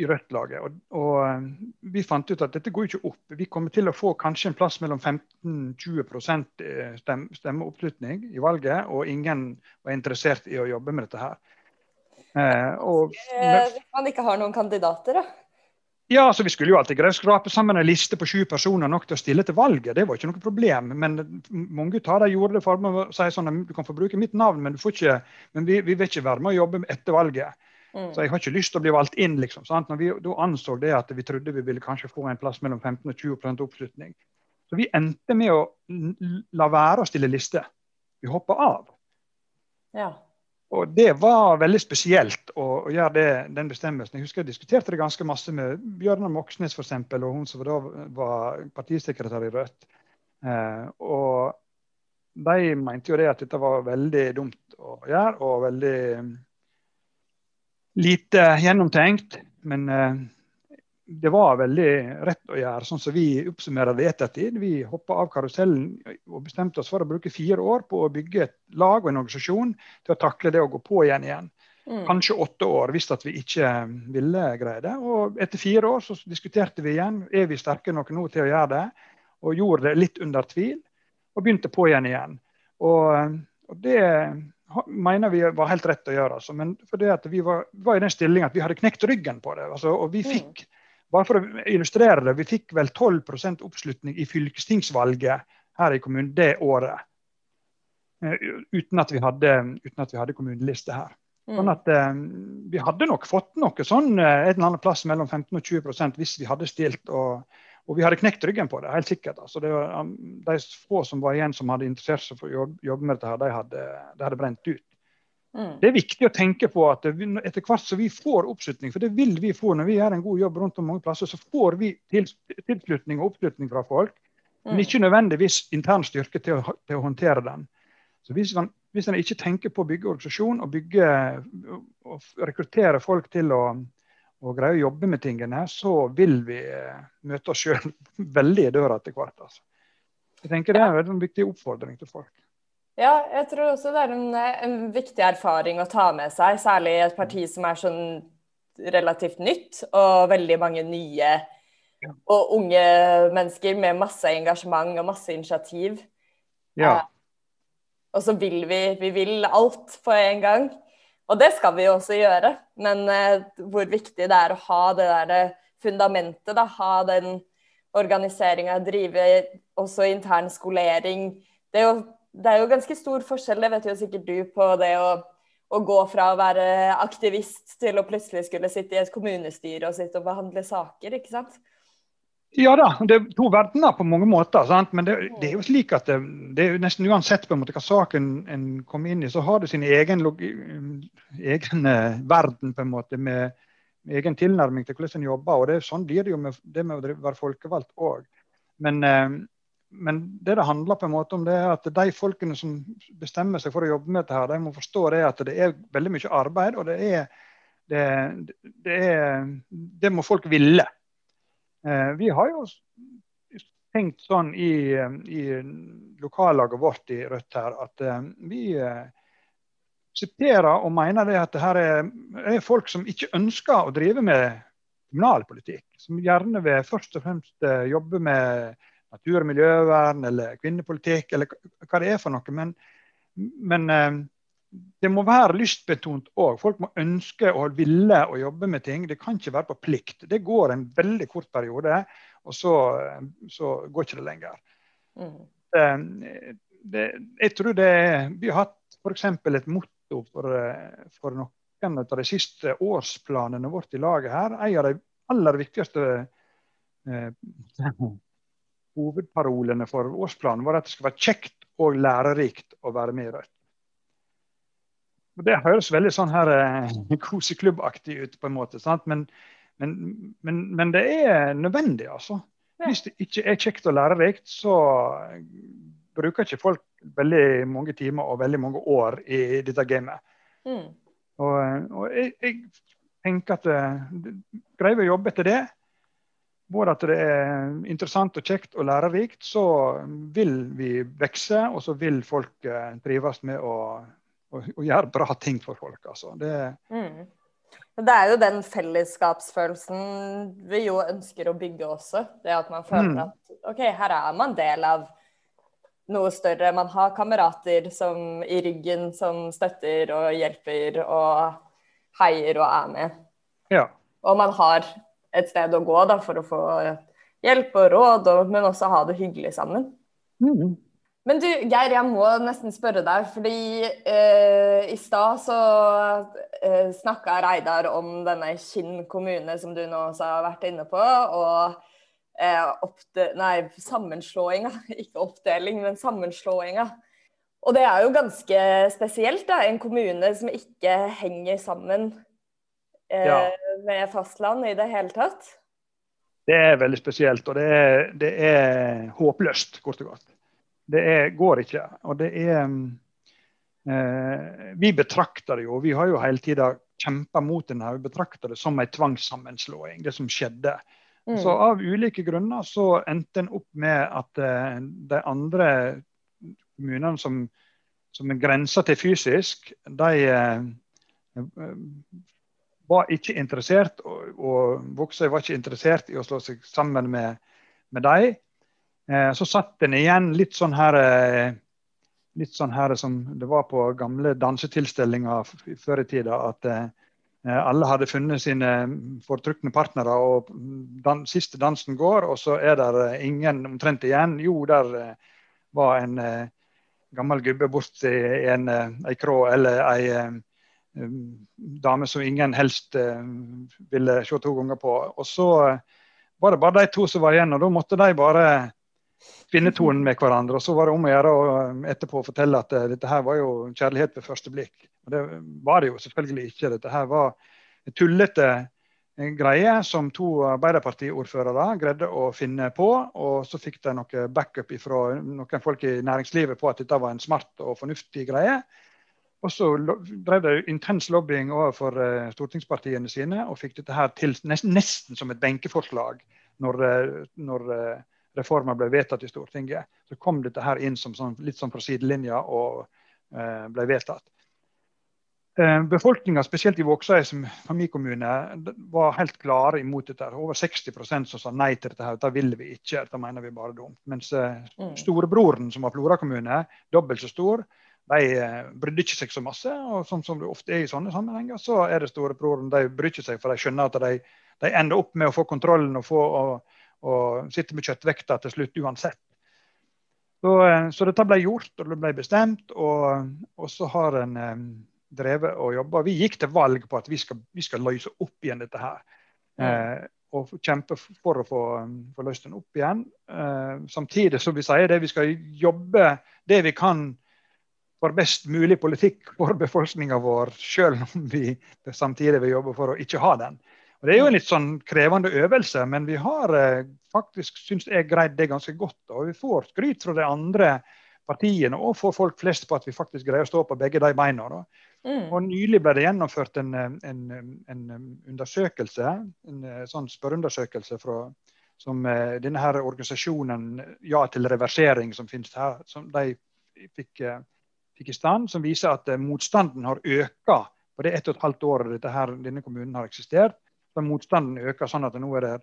i Rødt-laget. Og, og, eh, vi fant ut at dette går ikke opp. Vi kommer til å få kanskje en plass mellom 15-20 eh, stem, stemmeoppslutning i valget, og ingen var interessert i å jobbe med dette her. Eh, og, Hvis man ikke har noen kandidater, da? Ja, så Vi skulle jo alltid greie å skrape sammen en liste på sju personer nok til å stille til valget. Det var ikke noe problem. Men mange av dem gjorde det for meg å si sånn at du kan få bruke mitt navn, men, ikke, men vi, vi, vil ikke være med å jobbe etter valget. Mm. Så jeg har ikke lyst til å bli valgt inn. liksom, sant? Når vi da anså det at vi trodde vi ville kanskje få en plass mellom 15 og 20 oppslutning. Så vi endte med å la være å stille liste. Vi hoppa av. Ja. Og det var veldig spesielt å, å gjøre det, den bestemmelsen. Jeg husker jeg diskuterte det ganske masse med Bjørnar Moxnes eksempel, og hun som da var partisekretær i Rødt. Eh, og de mente jo det at dette var veldig dumt å gjøre, og veldig lite gjennomtenkt. Men eh, det var veldig rett å gjøre, sånn som vi oppsummerer det i ettertid. Vi hoppa av karusellen og bestemte oss for å bruke fire år på å bygge et lag og en organisasjon til å takle det å gå på igjen igjen. Mm. Kanskje åtte år hvis vi ikke ville greie det. Og etter fire år så diskuterte vi igjen er vi sterke nok nå til å gjøre det. Og gjorde det litt under tvil, og begynte på igjen igjen. Og, og det mener vi var helt rett å gjøre. Altså. Men fordi vi var, var, i den stillinga at vi hadde knekt ryggen på det. Altså, og vi mm. fikk, bare for å illustrere det, vi fikk vel 12% oppslutning i fylkestingsvalget her i kommunen det året. Uh, uten, at vi hadde, uten at vi hadde kommuneliste her. Mm. Sånn at eh, Vi hadde nok fått noe sånn et en eller annen plass mellom 15 og 20% hvis vi hadde stilt. og og vi hadde knekt ryggen på det, helt sikkert. Altså, det var, um, de få som var igjen som hadde interessert seg for å jobbe med dette, her, de hadde, de hadde brent ut. Mm. Det er viktig å tenke på at etter hvert som vi får oppslutning, for det vil vi få når vi gjør en god jobb rundt om mange plasser, så får vi tilslutning og oppslutning fra folk, mm. men ikke nødvendigvis intern styrke til å, til å håndtere den. Så hvis man, hvis man, ikke tenker på å bygge organisasjon og, bygge, og rekruttere folk til å og greier å jobbe med tingene, så vil vi eh, møte oss sjøl veldig i døra etter hvert. Altså. Jeg tenker Det er en viktig oppfordring til folk. Ja, jeg tror også det er en, en, viktig erfaring å ta med seg, særlig i et parti som er sånn relativt nytt, og veldig mange nye og unge mennesker med masse engasjement og masse initiativ. Ja. Eh, og så vil vi, vi vil alt på en gang. Og det skal vi jo også gjøre, men eh, hvor viktig det er å ha det der eh, fundamentet, da, ha den organiseringa, drive også intern skolering. Det er, jo, det er, jo, ganske stor forskjell, det vet jo sikkert du, på det å, å, gå fra å være aktivist til å plutselig skulle sitte i et kommunestyre og sitte og behandle saker, ikke sant? Ja da, det er to verdener på mange måter. Sant? Men det, det, er jo slik at det, det er nesten uansett på en måte hva saken en kommer inn i, så har det sin egen, egen eh, verden på en måte med, egen tilnærming til hvordan en jobber. og det Sånn blir det jo med det med å være folkevalgt òg. Men, eh, men, det det handler på en måte om, det er at de folkene som bestemmer seg for å jobbe med dette, her, de må forstå det at det er veldig mye arbeid. og det er det, det, er, det må folk ville. Eh, vi har jo tenkt sånn i, i lokallaget vårt i Rødt her at vi aksepterer og mener det at det her er, er, folk som ikke ønsker å drive med kommunalpolitikk. Som gjerne vil først og fremst eh, jobbe med natur- og miljøvern eller kvinnepolitikk eller hva det er for noe. Men, men eh, det må være lystbetont òg. Folk må ønske og ville å jobbe med ting. Det kan ikke være på plikt. Det går en veldig kort periode, og så, så går ikke det lenger. Mm. Det, eh, det, jeg tror det Vi har hatt f.eks. et motto for, eh, for noen av de siste årsplanene vårt i laget her. En av de aller viktigste eh, hovedparolene for årsplanen var at det skal være kjekt og lærerikt å være med i Rødt. Og det høres veldig sånn her eh, koseklubbaktig ut, på en måte. Men, men, men, men, det er nødvendig, altså. Hvis det ikke er kjekt og lærerikt, så bruker ikke folk veldig mange timer og veldig mange år i, dette gamet. Mm. Og, og jeg, jeg, tenker at eh, greier vi å jobbe etter det, både at det er interessant og kjekt og lærerikt, så vil vi vokse, og så vil folk trives med å, å, å, gjøre bra ting for folk. Altså. Det, mm. Det er jo den fellesskapsfølelsen vi jo ønsker å bygge også. Det at man føler mm. at OK, her er man del av noe større. Man har kamerater som, i ryggen som støtter og hjelper og heier og er med. Ja. Og man har et sted å gå da, for å få hjelp og råd, og, men også ha det hyggelig sammen. Mm. Men du, Geir, jeg må nesten spørre deg, fordi eh, i stad så eh, snakka Reidar om denne Kinn kommune, som du nå også har vært inne på. og eh, nei, sammenslåinga. Ikke oppdeling, men sammenslåinga. Og det er jo ganske spesielt, da. En kommune som ikke henger sammen eh, ja. med fastland i det hele tatt. Det er veldig spesielt, og det er, det er håpløst, kort og godt. Det er, går ikke. Og det er eh, Vi betrakter det jo, vi har jo hele tida kjempa mot den her, vi betrakter det som en tvangssammenslåing, det som skjedde. Mm. Så av ulike grunner så endte en opp med at eh, de andre kommunene som, som er grensa til fysisk, de eh, var ikke interessert, og, og Vågsøy var ikke interessert i å slå seg sammen med, med dem. Uh, så satt en igjen litt sånn her litt sånn her som det var på gamle dansetilstelninger før i tida. At Eh, alle hadde funnet sine foretrukne partnere, og den siste dansen går, og så er det eh, ingen omtrent igjen. Jo, der eh, var en gammel gubbe borti en, ei krå eller ei dame som ingen helst ville se to ganger på. Og så var det bare de to som var igjen, og da måtte de bare finne tonen med hverandre. Og så var det om å gjøre å etterpå fortelle at dette her var jo kjærlighet ved første blikk. Og Det var det jo selvfølgelig ikke. Dette her var tullete greie som to Arbeiderpartiordførere greide å finne på. Og så fikk de noe backup fra noen folk i næringslivet på at dette var en smart og fornuftig greie. Og så drev de intens lobbying overfor uh, stortingspartiene sine og fikk dette her til nesten, som et benkeforslag når, når reformen ble vedtatt i Stortinget. Så kom dette her inn som sånn, litt sånn fra sidelinja og ble vedtatt. Eh, Befolkninga, spesielt i Vågsøy som familiekommune, var helt klare imot dette. Over 60 som sa nei til dette. her, Dette vil vi ikke, dette mener vi bare dumt. Mens eh, mm. storebroren, som var Flora kommune, dobbelt så stor, de eh, brydde ikke seg så masse. og Sånn som det ofte er i sånne sammenhenger, så er det storebroren de bryr ikke seg, for de skjønner at de, de ender opp med å få kontrollen og, få, og, og sitter med kjøttvekta til slutt uansett. Så, så, dette ble gjort, og det ble bestemt, og, og så har en drevet og jobba. Vi gikk til valg på at vi skal, vi skal løse opp igjen dette her. Eh, og kjempe for å få, få løst den opp igjen. Eh, samtidig som vi sier det, vi skal jobbe det vi kan for best mulig politikk for befolkninga vår, selv om vi samtidig vil jobbe for å ikke ha den. Og Det er jo en litt sånn krevende øvelse, men vi har eh, faktisk synes jeg greid det ganske godt. Og vi får skryt fra de andre partiene og for folk flest på at vi faktisk greier å stå på begge de beina. Mm. Og Nylig ble det gjennomført en, en, en undersøkelse, en sånn spørreundersøkelse fra, som denne her organisasjonen Ja til reversering som finnes her, som de fikk, fikk i stand, som viser at motstanden har økt på det ett og et halvt året denne kommunen har eksistert så motstanden øker, sånn at nå er det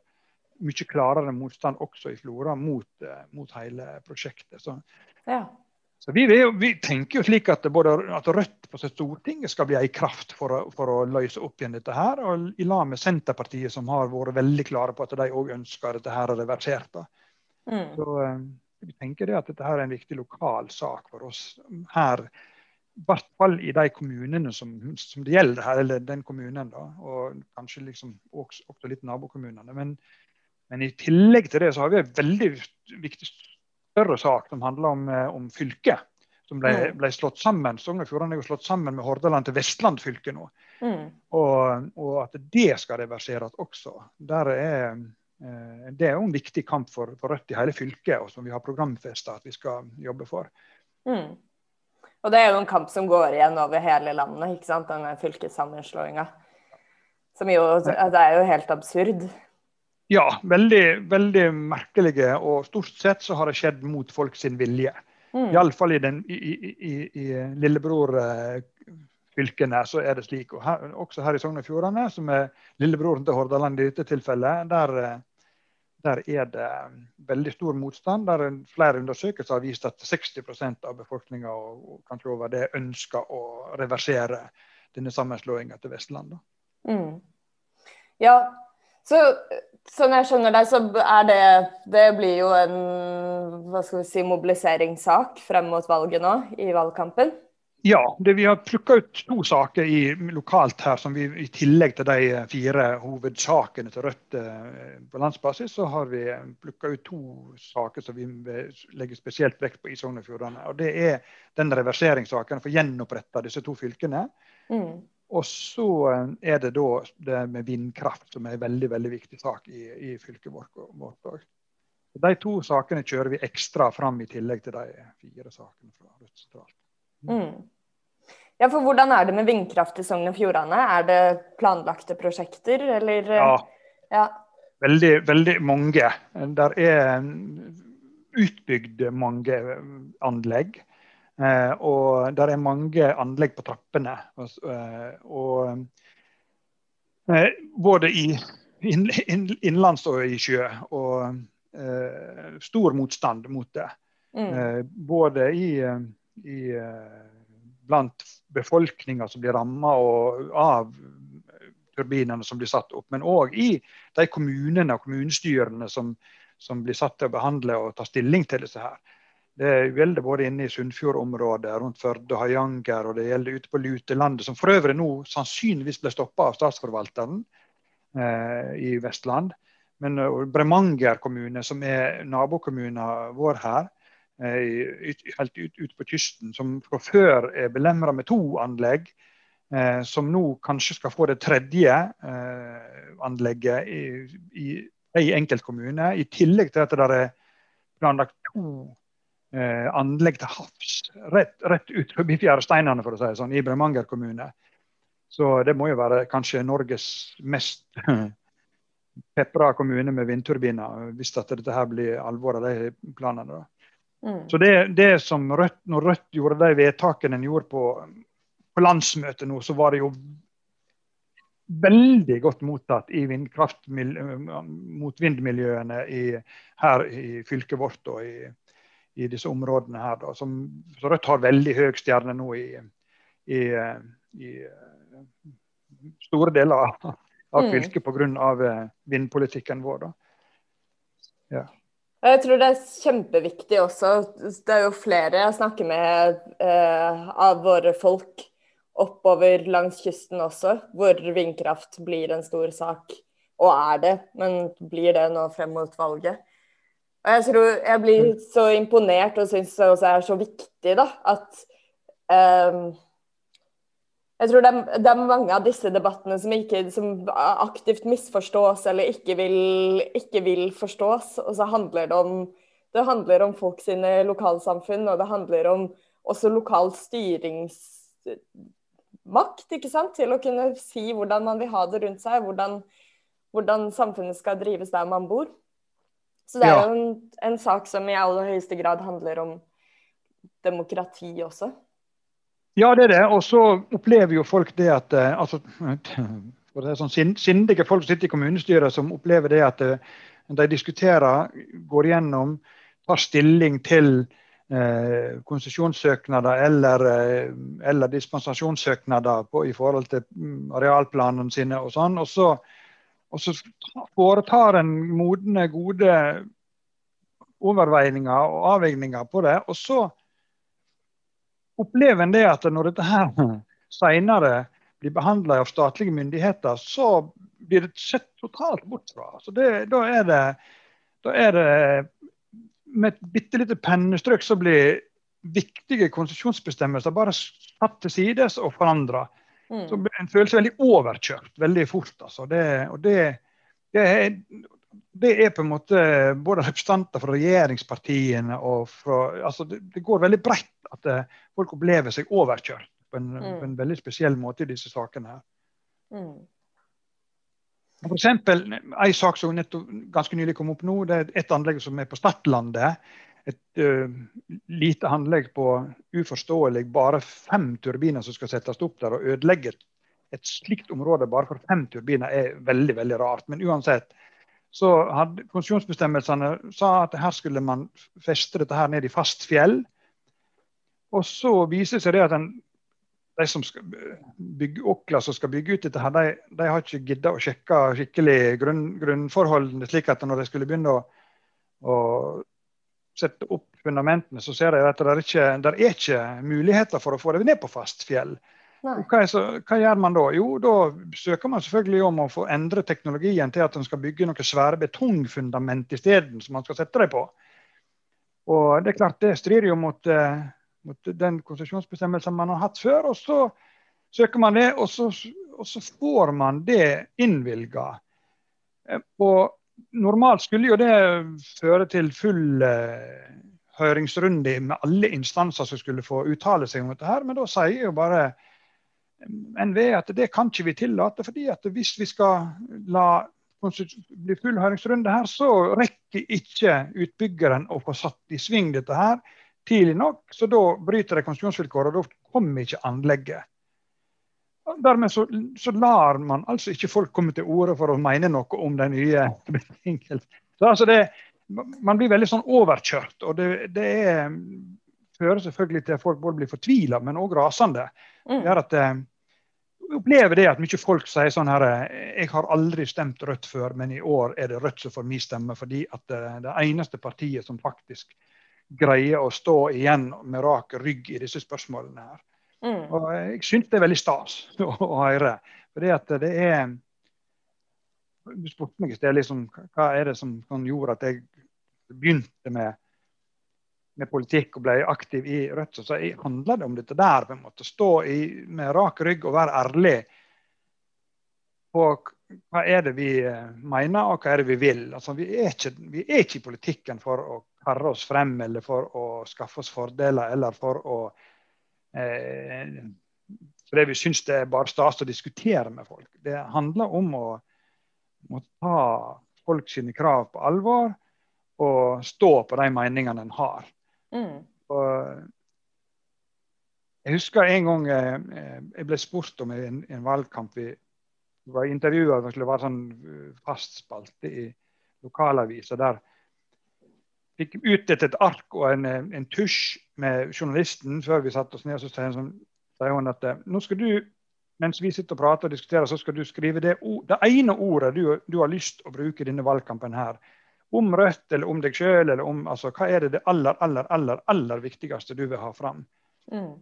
mye klarere motstand også i Flora mot, uh, mot hele prosjektet. Så, ja. så vi, vi, tenker jo slik at, både, at Rødt på Stortinget skal bli en kraft for å, for å, løse opp igjen dette her, og i lag med Senterpartiet, som har vært veldig klare på at de òg ønsker dette her reversert. Mm. Så uh, vi tenker det at dette her er en viktig lokal sak for oss her hvert fall i de kommunene som, som, det gjelder her, eller den kommunen, da, og kanskje liksom også, også litt nabokommunene. Men, men, i tillegg til det så har vi en veldig viktig større sak som handler om, eh, om fylket. Som ble, mm. ble, slått sammen. Sogn og Fjordane er jo slått sammen med Hordaland til Vestland fylke nå. Mm. Og, og, at det skal reverseres også. Der er, eh, det er jo en viktig kamp for, for Rødt i hele fylket, og som vi har programfesta at vi skal jobbe for. Mm. Og det er jo en kamp som går igjen over hele landet, ikke sant? denne fylkessammenslåinga. Som jo Det er jo helt absurd. Ja, veldig, veldig merkelige. Og stort sett så har det skjedd mot folk sin vilje. Mm. Iallfall i, den, i, i, i lillebror-fylkene så er det slik. Og her, også her i Sogn og Fjordane, som er lillebroren til Hordaland i dette tilfellet, der der er det veldig stor motstand. der Flere undersøkelser har vist at 60% av befolkninga og kanskje over det ønsker å reversere denne sammenslåinga til Vestland. Mm. Ja, så sånn jeg skjønner deg, så er det Det blir jo en hva skal vi si, mobiliseringssak frem mot valget nå, i valgkampen? Ja, det, vi har plukka ut to saker i, lokalt her som vi i tillegg til de fire hovedsakene til Rødt eh, på landsbasis, så har vi plukka ut to saker som vi legger spesielt vekt på i Sogn og Fjordane. Og det er den reverseringssaken for å gjenopprette disse to fylkene. Mm. Og så eh, er det da det med vindkraft, som er en veldig veldig viktig sak i, i fylket vårt òg. De to sakene kjører vi ekstra fram i tillegg til de fire sakene fra Rødt sentralt. Mm. Ja, for Hvordan er det med vindkraft i Sogn og Fjordane? Er det planlagte prosjekter, eller? Ja. ja. Veldig, veldig mange. Der er utbygd mange anlegg. Eh, og der er mange anlegg på trappene. Og, eh, både i innlands og i sjø. Og eh, stor motstand mot det. Mm. Både i, i blant befolkninga som blir ramma av turbinene som blir satt opp, men òg i de kommunene og kommunestyrene som, som, blir satt til å behandle og ta stilling til disse her. Det gjelder både inne i Sunnfjord-området, rundt Førde og Høyanger, og det gjelder ute på Lutelandet, som for øvrig nå sannsynligvis ble stoppa av statsforvalteren eh, i Vestland. Men uh, Bremanger kommune, som er nabokommunen vår her, Eh, helt ut, ut, på kysten, som fra før er belemra med to anlegg, eh, som nå kanskje skal få det tredje eh, anlegget i, i enkelt enkeltkommune. I tillegg til at det er planlagt to eh, anlegg til havs rett, rett ut forbi Fjæresteinene, for å si det sånn, i Bremanger kommune. Så det må jo være kanskje Norges mest pepra kommune med vindturbiner, hvis dette her blir alvoret av de planene. da. Mm. Så det, det, som Rødt, når Rødt gjorde de vedtakene en gjorde på, på landsmøtet nå, så var det jo veldig godt mottatt i motvindmiljøene i, her i fylket vårt og i, i disse områdene her. Da, som, så Rødt har veldig høy stjerne nå i, i, i store deler av, av mm. fylket pga. Eh, vindpolitikken vår. Da. Ja. Jeg tror det er kjempeviktig også. Det er jo flere jeg snakker med eh, av våre folk oppover langs kysten også, hvor vindkraft blir en stor sak. Og er det, men blir det nå frem mot valget. Og jeg tror jeg blir mm. så imponert og syns det også er så viktig da, at eh, Jeg tror det er, det er, mange av disse debattene som, ikke, som aktivt misforstås eller ikke vil, ikke vil, forstås. Og så handler det om det handler om folk sine lokalsamfunn, og det handler om også lokal styringsmakt, ikke sant? Til å kunne si hvordan man vil ha det rundt seg, hvordan, hvordan samfunnet skal drives der man bor. Så det er jo en, en sak som i aller høyeste grad handler om demokrati også. Ja, det er det. Og så opplever jo folk det at eh, altså, det er sånn Sindige folk som sitter i kommunestyret, som opplever det at eh, de diskuterer, går gjennom, tar stilling til eh, konsesjonssøknader eller, eh, eller dispensasjonssøknader på, i forhold til mm, arealplanene sine og sånn. Og så, og så foretar en modne, gode overveininger og avveininger på det. Og så opplever en det at når dette her senere blir behandla av statlige myndigheter, så blir det sett totalt bort fra. Så det, da, er det, da er det Med et bitte lite pennestrøk så blir viktige konsesjonsbestemmelser bare satt til sides og forandra. Mm. Så En føler seg veldig overkjørt veldig fort. Altså. Det, og det, det, er, det er på en måte både representanter fra regjeringspartiene og fra altså det, det går veldig bredt at eh, folk opplever seg overkjørt på en, mm. på en, veldig spesiell måte i disse sakene. her. Mm. For eksempel, En sak som nettopp, ganske nylig kom opp nå, det er et anlegg som er på Stadlandet. Et uh, lite anlegg på uforståelig bare fem turbiner som skal settes opp der. og ødelegge et slikt område bare for fem turbiner er veldig veldig rart. Men uansett så hadde konsesjonsbestemmelsene sa at her skulle man feste dette her ned i fast fjell. Og så viser det seg det at den, de som skal bygge Okla som skal bygge ut dette, her, de, de har ikke gidda å sjekke skikkelig grunn, grunnforholdene. slik at når de skulle begynne å, å sette opp fundamentene, så ser de at det er ikke det er ikke muligheter for å få det ned på fast fjell. Hva, så, hva, gjør man da? Jo, da søker man selvfølgelig om å få endre teknologien til at en skal bygge noen svære betongfundament isteden, som man skal sette dem på. Og Det er klart det strider jo mot eh, mot den konsesjonsbestemmelsen man har hatt før. Og så søker man det, og så, og så får man det innvilga. Eh, og normalt skulle jo det føre til full eh, høringsrunde med alle instanser som skulle få uttale seg om dette, her, men da sier jo bare NVE at det kan ikke vi tillate. fordi at hvis vi skal la bli full høringsrunde her, så rekker ikke utbyggeren å få satt i sving dette her tidlig nok, så da bryter de konsesjonsvilkårene, og da kommer ikke anlegget. Dermed så, så, lar man altså ikke folk komme til orde for å mene noe om de nye betingelsene. Altså man blir veldig sånn overkjørt, og det, det er, fører selvfølgelig til at folk både blir fortvila, men òg rasende. Mm. Det at eh, opplever det at mye folk sier sånn her Jeg har aldri stemt Rødt før, men i år er det Rødt som får min stemme, fordi at det, eh, det eneste partiet som faktisk greier å stå igjen med rak rygg i disse spørsmålene. her. Mm. Og Jeg syns det er veldig stas å, å høre. For det at det er Du spurte meg i sted liksom, hva er det som, som gjorde at jeg begynte med, med politikk og ble aktiv i Rødt. Så handler det om dette der. en måte, Stå i, med rak rygg og være ærlig på hva er det vi eh, mener og hva er det vi vil. Altså, vi, er ikke, vi er ikke i politikken for å karre oss frem, eller for å skaffe oss fordeler, eller for å eh, Fordi vi syns det er bare stas å diskutere med folk. Det handler om å, å ta folk sine krav på alvor og stå på de meningene en har. Mm. jeg husker en gang eh, jeg ble spurt om en, en valgkamp. Vi var intervjua, det skulle være sånn eh, fast spalte i lokalavisa der fikk utdelt et ark og en, en, tusj med journalisten før vi satte oss ned. Så sier hun, hun at eh, nå skal du, mens vi sitter og prater og diskuterer, så skal du skrive det, det ene ordet du, du, har lyst å bruke i denne valgkampen her. Om Rødt eller om deg sjøl, eller om altså, hva er det, det aller, aller, aller, aller viktigste du vil ha fram. Mm.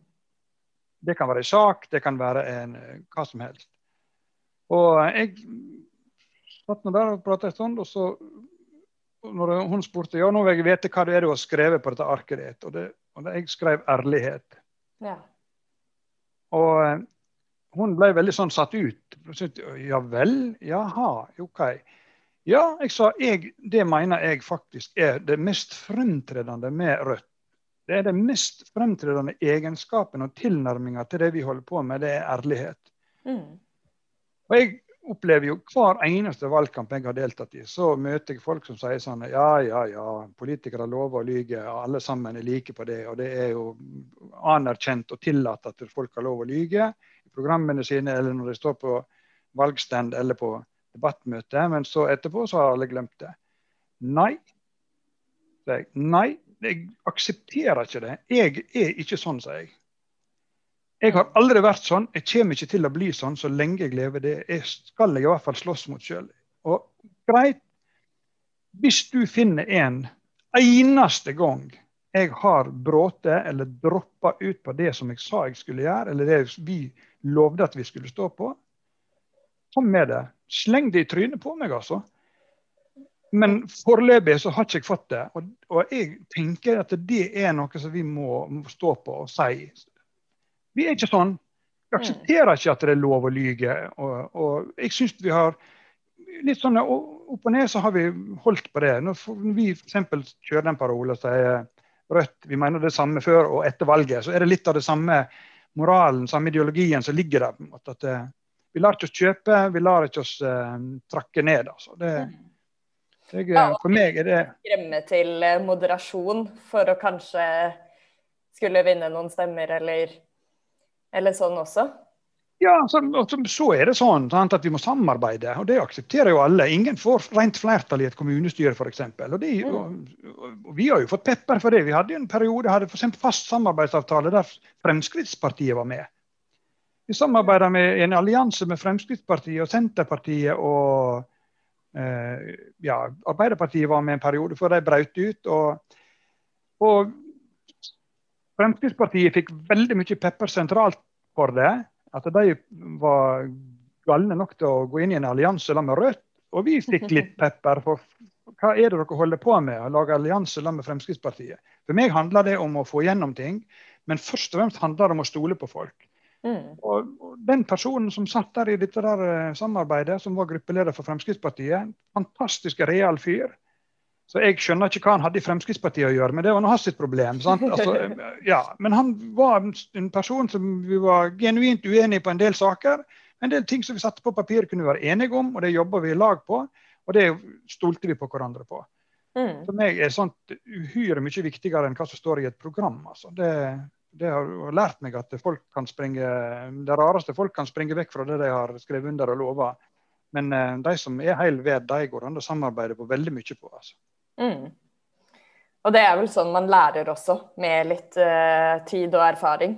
Det kan være en sak, det kan være en, hva som helst. Og jeg satt nå der og pratet en stund, og så når hun spurte ja, nå vil jeg vite hva det er du har skrevet på dette arket ditt, og, det, og det, jeg skrev ærlighet. Ja. Og hun ble veldig sånn satt ut. Ja vel, jaha, OK. Ja, jeg sa jeg, det mener jeg faktisk er det mest fremtredende med Rødt. Det er det mest fremtredende egenskapen og tilnærminga til det vi holder på med, det er ærlighet. Mm. Og jeg opplever jo hver eneste valgkamp jeg har deltatt i, så møter jeg folk som sier sånn Ja, ja, ja, politikere lover å lyge, og alle sammen er like på det. Og det er jo anerkjent og tillatt at folk har lov å lyge i programmene sine, eller når de står på valgstand eller på debattmøte. Men så etterpå så har alle glemt det. Nei. Nei, jeg aksepterer ikke det. Jeg er ikke sånn, sier jeg. Jeg har aldri vært sånn. Jeg kommer ikke til å bli sånn så lenge jeg lever. Det jeg skal jeg i hvert fall slåss mot sjøl. Og greit, hvis du finner en eneste gang jeg har brått eller droppa ut på det som jeg sa jeg skulle gjøre, eller det vi lovde at vi skulle stå på, kom med det. Sleng det i trynet på meg, altså. Men foreløpig så har ikke jeg fått det. Og, og, jeg tenker at det er noe som vi må, må stå på og si vi er ikke sånn. Vi aksepterer ikke at det er lov å lyge. Og, og jeg synes vi har litt sånn Opp og ned så har vi holdt på det. Når vi f.eks. kjører den parolen og sier Rødt, vi mener det samme før og etter valget, så er det litt av det samme moralen, samme ideologien som ligger der. på en måte, at eh, Vi lar ikke oss kjøpe, vi lar ikke oss uh, trakke ned. altså. Det, jeg, ja, for meg er det Skremme til moderasjon for å kanskje skulle vinne noen stemmer, eller eller sånn også? Ja, så, så, er det sånn at vi må samarbeide, og det aksepterer jo alle. Ingen får rent flertall i et kommunestyre, f.eks. Og, de, mm. og, og, vi har jo fått pepper for det. Vi hadde en periode hadde for fast samarbeidsavtale der Fremskrittspartiet var med. Vi samarbeider med en allianse med Fremskrittspartiet og Senterpartiet og eh, ja, Arbeiderpartiet var med en periode før de brøt ut. og, og Fremskrittspartiet fikk veldig mye pepper sentralt for det. At de var galne nok til å gå inn i en allianse med Rødt. Og vi fikk litt pepper for hva er det dere holder på med, å lage allianse med Fremskrittspartiet. For meg handler det om å få gjennom ting, men først og fremst handler det om å stole på folk. Mm. Og, og, Den personen som satt der i dette der eh, samarbeidet, som var gruppeleder for Fremskrittspartiet, fantastisk real fyr. Så jeg skjønner ikke hva han hadde i Fremskrittspartiet å gjøre, men det var nå hans problem. Altså, ja, men han var en person som vi var genuint uenige på en del saker. En del ting som vi satte på papir kunne vi være enige om, og det jobba vi i lag på. Og det stolte vi på hverandre på. Mm. For meg er sånt uhyre mye viktigere enn hva som står i et program. Altså. Det, det, har lært meg at folk kan springe, det rareste folk kan springe vekk fra det de har skrevet under og lova. Men uh, de som er heil ved, de går an å samarbeide på veldig mye på. Altså. Mm. Og det er vel sånn man lærer også, med litt uh, tid og erfaring?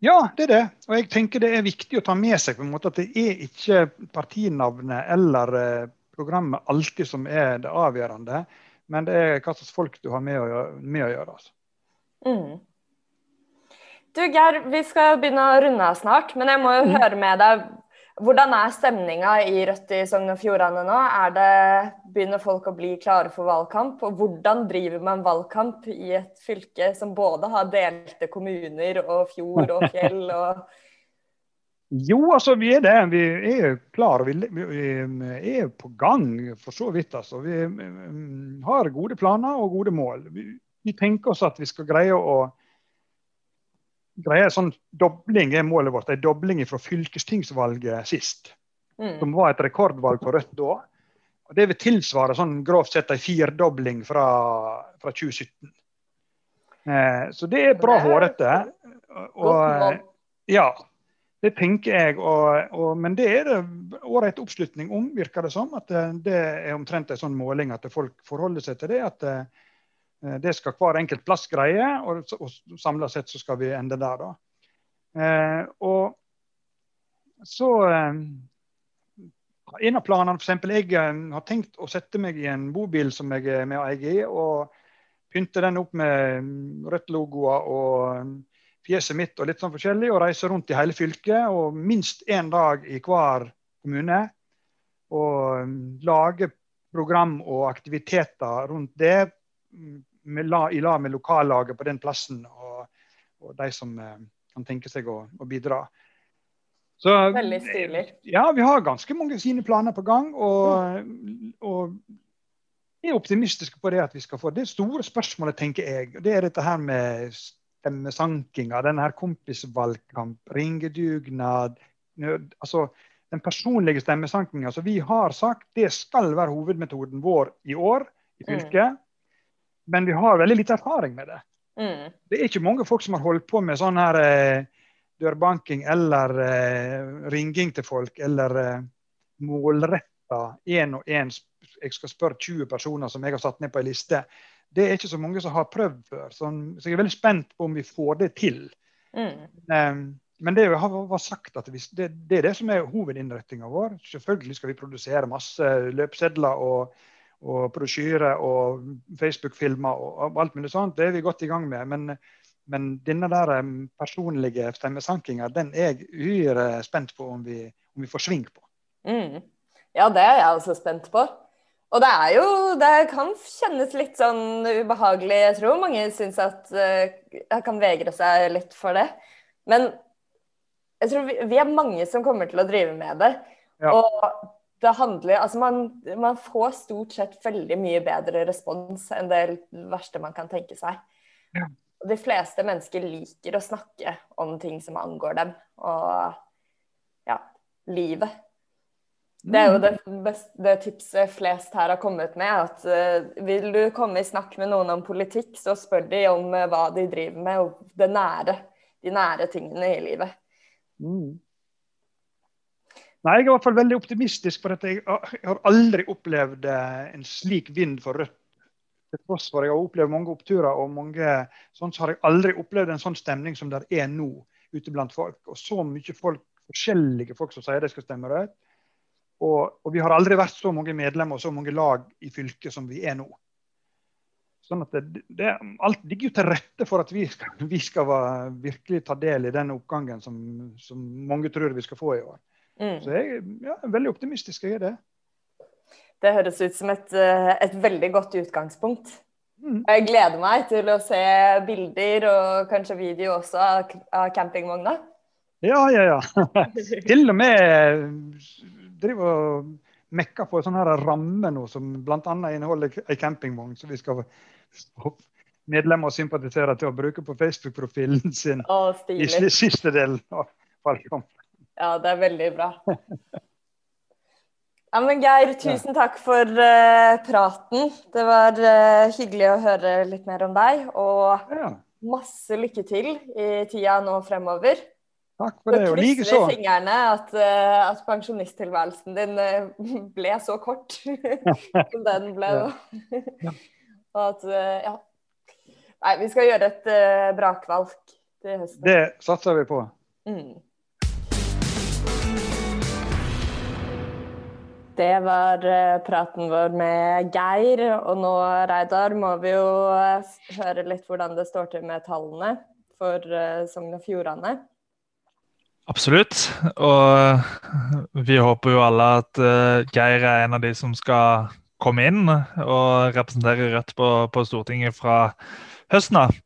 Ja, det er det. Og jeg tenker det er viktig å ta med seg på en måte at det er ikke partinavnet eller uh, programmet alltid som er det avgjørende, men det er hva slags folk du har med å. Med å gjøre altså. mm. Du Geir, vi skal begynne å runde av snart, men jeg må jo mm. høre med deg hvordan er stemninga i Rødt i Sogn og Fjordane nå? Er det, begynner folk å bli klare for valgkamp? Og hvordan driver man valgkamp i et fylke som både har delte kommuner og fjord og fjell? og jo, altså vi er det. Vi er klare. Vi, vi er på gang, for så vidt. altså. Vi har gode planer og gode mål. Vi, vi tenker oss at vi skal greie å greie sånn dobling er målet vårt. En dobling fra fylkestingsvalget sist. Mm. Som var et rekordvalg for Rødt da. Og Det vil tilsvare sånn grovt sett en firdobling fra, fra 2017. Eh, så det er bra hårete. Og, ja, det tenker jeg. Og, og, men det er det ålreit oppslutning om, virker det som. At det, det er omtrent en sånn måling at folk forholder seg til det. at eh, det skal hver enkelt plass greie, og, og samla sett så skal vi ende der. da. Eh, og så eh, En av planene, f.eks. Jeg eh, har tenkt å sette meg i en bobil som jeg er med å eie og pynte den opp med mm, Rødt-logoer og mm, fjeset mitt og litt sånn forskjellig, og reise rundt i hele fylket og minst én dag i hver kommune. Og mm, lage program og aktiviteter rundt det med, i lag med lokallaget på den plassen og, og de som eh, kan tenke seg å, å, bidra. Så, Veldig stilig. Ja, vi har ganske mange sine planer på gang. Og, og er optimistiske på det at vi skal få det store spørsmålet, tenker jeg. og Det er dette her med stemmesankinga, denne her kompisvalgkamp, ringedugnad. altså Den personlige stemmesankinga som vi har sagt, det skal være hovedmetoden vår i år i fylket. Mm. Men vi har veldig lite erfaring med det. Mm. Det er ikke mange folk som har holdt på med sånn her eh, dørbanking eller eh, ringing til folk, eller eh, målretta én og én jeg skal spørre 20 personer som jeg har satt ned på ei liste. Det er ikke så mange som har prøvd før. Så, jeg er veldig spent på om vi får det til. Mm. Um, men det har sagt at vi, det, det, er det som er hovedinnretninga vår. Selvfølgelig skal vi produsere masse løpsedler og, og brosjyrer og Facebook-filmer og, alt mulig sånt. Det er vi godt i gang med. Men, men denne der personlige stemmesankinga den er jeg uhyre spent på om vi, om vi får sving på. Mm. Ja, det er jeg også spent på. Og det er jo Det kan kjennes litt sånn ubehagelig. Jeg tror mange syns at uh, jeg kan vegre seg litt for det. Men jeg tror vi, vi, er mange som kommer til å drive med det. Ja. Og det handler Altså, man, man, får stort sett veldig mye bedre respons enn det verste man kan tenke seg. Ja. De fleste mennesker liker å snakke om ting som angår dem, og ja, livet. Det er jo det, beste, det, tipset flest her har kommet med. at uh, Vil du komme i snakk med noen om politikk, så spør de om uh, hva de driver med, og det nære, de nære tingene i livet. Mm. Nei, Jeg er i hvert fall veldig optimistisk For at Jeg har aldri opplevd eh, en slik vind for Rødt. Til tross for jeg har opplevd mange oppturer, og mange, sånn så har jeg aldri opplevd en sånn stemning som det er nå ute blant folk. Og så mye folk, forskjellige folk som sier de skal stemme Rødt og, og, vi har aldri vært så mange medlemmer og så mange lag i fylket som vi er nå. Sånn at det, det, Alt ligger jo til rette for at vi skal, vi skal virkelig ta del i den oppgangen som, som, mange tror vi skal få i år. Mm. Så jeg ja, er veldig optimistisk. jeg er det. Det høres ut som et, eh, et veldig godt utgangspunkt. Mm. Jeg gleder meg til å se bilder og kanskje video også av campingvogna. Ja, ja, ja. Til og med driver og mekker på en sånn her ramme nå som bl.a. inneholder ei campingvogn som vi skal få medlemmer og sympatisere til å bruke på Facebook-profilen sin å, i siste delen av valgkampen. Ja, det er veldig bra. Ja, men Geir, tusen takk for uh, praten. Det var uh, hyggelig å høre litt mer om deg. Og ja. masse lykke til i tida nå fremover. Takk for det, og likeså. Krysser fingrene at, uh, at pensjonisttilværelsen din ble så kort som den ble. ja. og at ja. Nei, vi skal gjøre et brakvalg til høsten. Det satser vi på. Mm. Det var praten vår med Geir. Og nå, Reidar, må vi jo høre litt hvordan det står til med tallene for Sogn og Fjordane. Absolutt. Og vi håper jo alle at Geir er en av de som skal komme inn og representere Rødt på, på Stortinget fra høsten av.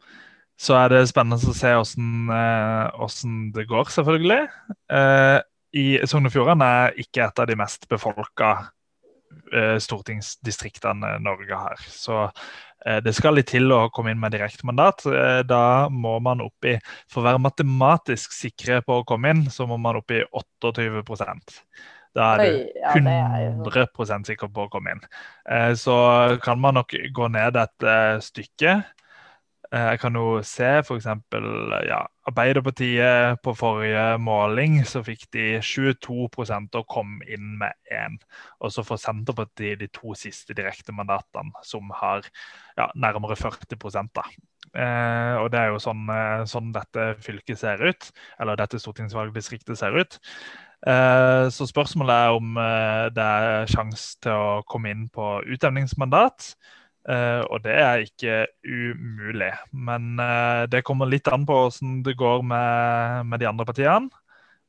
Så er det spennende å se uh, det går, selvfølgelig. I Sogn og Fjordane er ikke et av de mest befolka stortingsdistriktene Norge har. Så Eh, det skal litt til å komme inn med direktemandat. Eh, da må man opp i For å være matematisk sikre på å komme inn, så må man opp i 28 Da er du 100% sikker på å komme inn. Eh, så kan man nok gå ned et stykke. Eh, jeg kan jo se f.eks. Ja, Arbeiderpartiet på forrige måling så fikk de 22% og kom inn med én. Og så får Senterpartiet de to siste direktemandatene, som har ja, nærmere 40 da. Eh, og det er jo sånn, eh, sånn, dette fylket ser ut, eller dette stortingsvalgdistriktet ser ut. Eh, så spørsmålet er om eh, det er sjanse til å komme inn på utjevningsmandat. Uh, og det er ikke umulig. Men uh, det kommer litt an på hvordan det går med, med de andre partiene.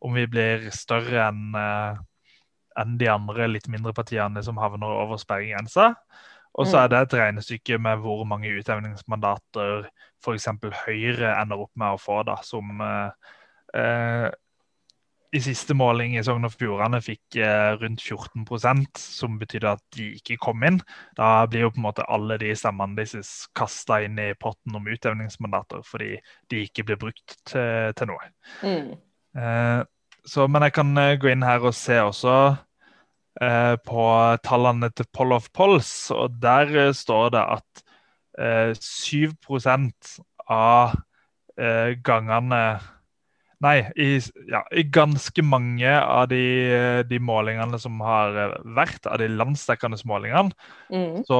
Om vi blir større enn uh, enn de andre litt mindre partiene som havner over sperregrensa. Og så er mm. det et regnestykke med hvor mange utjevningsmandater f.eks. Høyre ender opp med å få, da, som i siste måling i Sogn og Fjordane fikk eh, rundt 14% som betydde at de ikke kom inn. Da blir jo på en måte alle de stemmene deres kasta inn i potten om utjevningsmandater fordi de ikke blir brukt til, til noe. Mm. Eh, så, men jeg kan eh, gå inn her og se også eh, på tallene til Poll of Polls, og der eh, står det at 7% av gangene Nei, i, ja, i, ganske mange av de, de, målingene som har vært, av de landsdekkende målingene, mm. så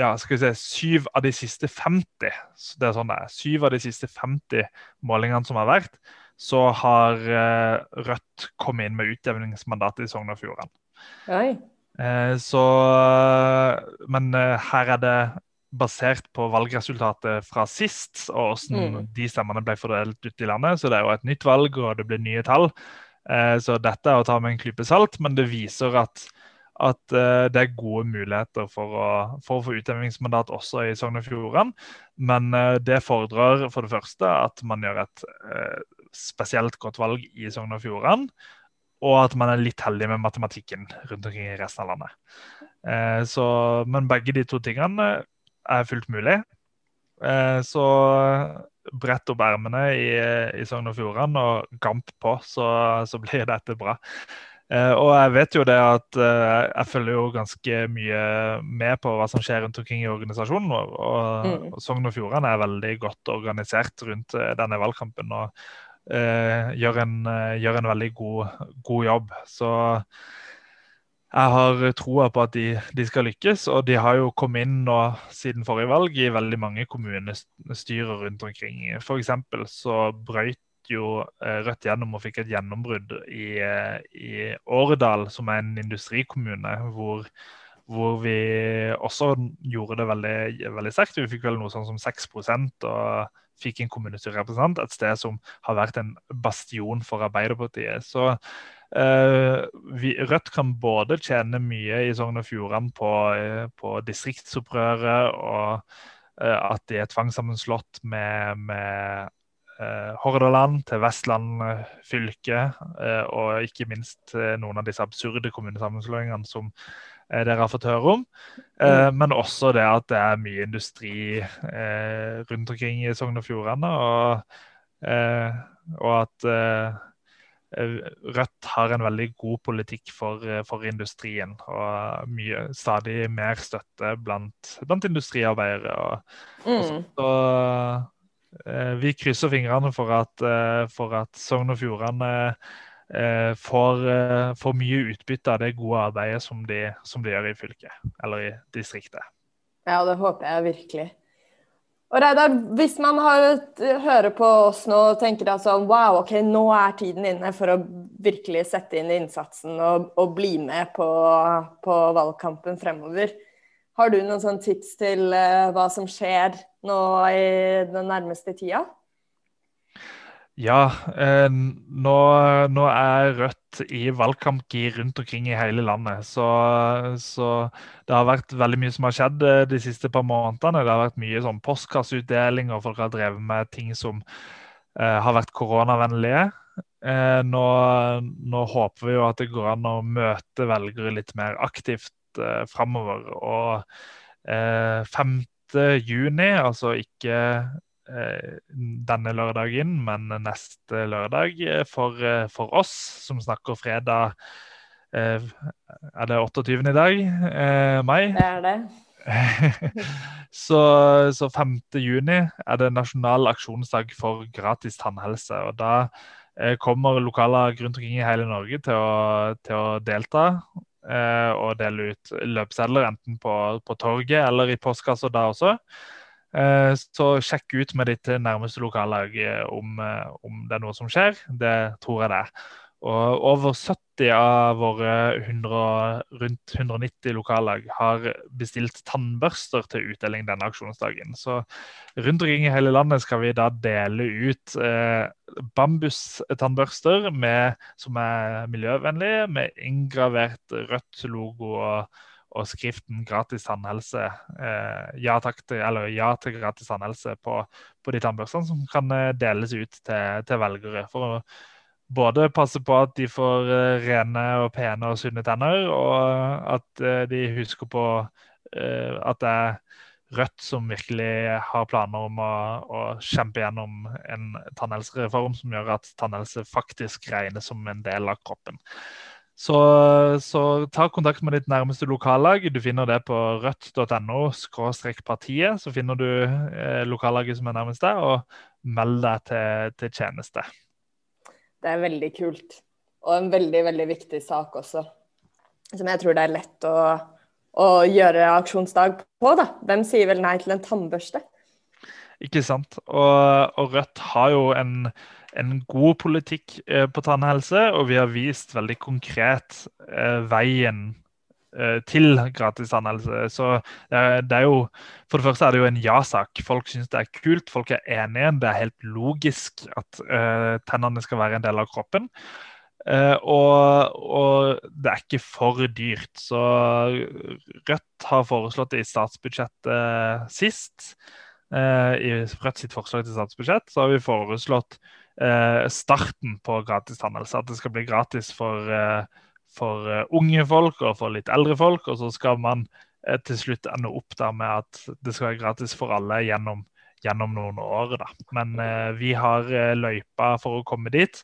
ja, skal vi se, syv av de siste 50 det er sånn det er, syv av de siste 50 målingene som har vært, så har eh, Rødt kommet inn med utjevningsmandatet i Sogn og Fjordane. Eh, så Men eh, her er det basert på valgresultatet fra sist, og hvordan mm. de stemmene ble fordelt ut i landet. Så det er jo et nytt valg, og det blir nye tall. Eh, så dette er å ta med en klype salt, men det viser at, at eh, det er gode muligheter for å, for å få utjevningsmandat også i Sogn og Fjordane. Men eh, det fordrer for det første at man gjør et spesielt godt valg i Sogn og Fjordane. Og at man er litt heldig med matematikken rundt omkring i resten av landet. Eh, så, men begge de to tingene er fullt mulig. Eh, så brett opp ermene i, i Sogn og Fjordane og gamp på, så, så, blir dette bra. Eh, og jeg vet jo det at eh, jeg følger jo ganske mye med på hva som skjer rundt omkring i organisasjonen. Og, og, mm. og Sogn og Fjordane er veldig godt organisert rundt denne valgkampen. og uh, gjør, en, gjør, en, veldig god, god jobb. Så jeg har troa på at de, de, skal lykkes. Og de har jo kommet inn nå siden forrige valg i veldig mange kommunestyrer rundt omkring. F.eks. så brøyt jo eh, Rødt gjennom og fikk et gjennombrudd i, eh, i Åredal, som er en industrikommune, hvor, hvor vi også gjorde det veldig, veldig sterkt. Vi fikk vel noe sånn som 6% og fikk en kommunestyrerepresentant. Et sted som har vært en bastion for Arbeiderpartiet. Så Uh, vi, Rødt kan både tjene mye i Sogn og Fjordane på, uh, på distriktsopprøret og uh, at de er tvangssammenslått med, med Hordaland til Vestland fylke, og ikke minst noen av disse absurde kommunesammenslåingene som dere har fått høre om. Mm. Men også det at det er mye industri rundt omkring i Sogn og Fjordane, og, og at Eh, Rødt har en veldig god politikk for, eh, for industrien og mye, stadig mer støtte blant, blant industriarbeidere. Og, mm. og så, så, eh, vi krysser fingrene for at, for at Sogn og Fjordane får, får, mye utbytte av det gode arbeidet som de, som de gjør i fylket, eller i distriktet. Ja, det håper jeg virkelig. Og Reidar, hvis man har, hører på oss nå og tenker at sånn, wow, ok, nå er tiden inne for å virkelig sette inn innsatsen og, og bli med på, på, valgkampen fremover. Har du noen sånn tips til uh, hva som skjer nå i den nærmeste tida? Ja, eh, nå, nå, er Rødt i valgkampgir rundt omkring i hele landet. Så, så, det har vært veldig mye som har skjedd eh, de siste par månedene. Det har vært mye sånn postkasseutdeling, og folk har drevet med ting som eh, har vært koronavennlige. Eh, nå, nå, håper vi jo at det går an å møte velgere litt mer aktivt eh, framover. Og eh, 5. juni, altså ikke denne lørdagen, men neste lørdag eh, for, eh, for oss som snakker fredag Er det 28. i dag? mai? Det er det. så, så 5. juni er det nasjonal aksjonsdag for gratis tannhelse. og Da kommer lokaler rundt omkring i hele Norge til å, til å delta og dele ut løpesedler, enten på, på torget eller i postkassa da også. Eh, så sjekk ut med ditt nærmeste lokallag eh, om, eh, om, det er noe som skjer. Det tror jeg det er. Og over 70 av våre 100, rundt 190 lokallag har bestilt tannbørster til utdeling denne aksjonsdagen. Så rundt omkring i hele landet skal vi da dele ut eh, bambustannbørster som er miljøvennlige, med inngravert rødt logo og og skriften 'gratis tannhelse', eh, ja, takk til, eller ja til gratis tannhelse på, på de tannbørstene, som kan eh, deles ut til, til, velgere. For å både passe på at de får eh, rene og pene og sunne tenner, og at de husker på at det er Rødt som virkelig har planer om å, å kjempe gjennom en tannhelsereform som gjør at tannhelse faktisk regnes som en del av kroppen. Så, så, ta kontakt med ditt nærmeste lokallag. Du finner det på rødt.no partiet. Så finner du eh, lokallaget som er nærmest deg, og meld deg til, til tjeneste. Det er veldig kult. Og en veldig, veldig viktig sak også. Som jeg tror det er lett å, å gjøre aksjonsdag på. da. Hvem sier vel nei til en tannbørste? Ikke sant. Og, og Rødt har jo en, en god politikk eh, på tannhelse, og vi har vist veldig konkret eh, veien Eh, til gratis tannhelse. Så det er jo For det første er det jo en ja-sak. Folk syns det er kult, folk er enige. Det er helt logisk at tennene skal være en del av kroppen. Og, og, det er ikke for dyrt. Så Rødt har foreslått det i statsbudsjettet sist. I Rødt sitt forslag til statsbudsjett så har vi foreslått starten på gratis tannhelse. At det skal bli gratis for for uh, unge folk og for litt eldre folk. Og så skal man til slutt ende opp der med at det skal være gratis for alle gjennom, gjennom noen år. Da. Men vi har løypa for å komme dit,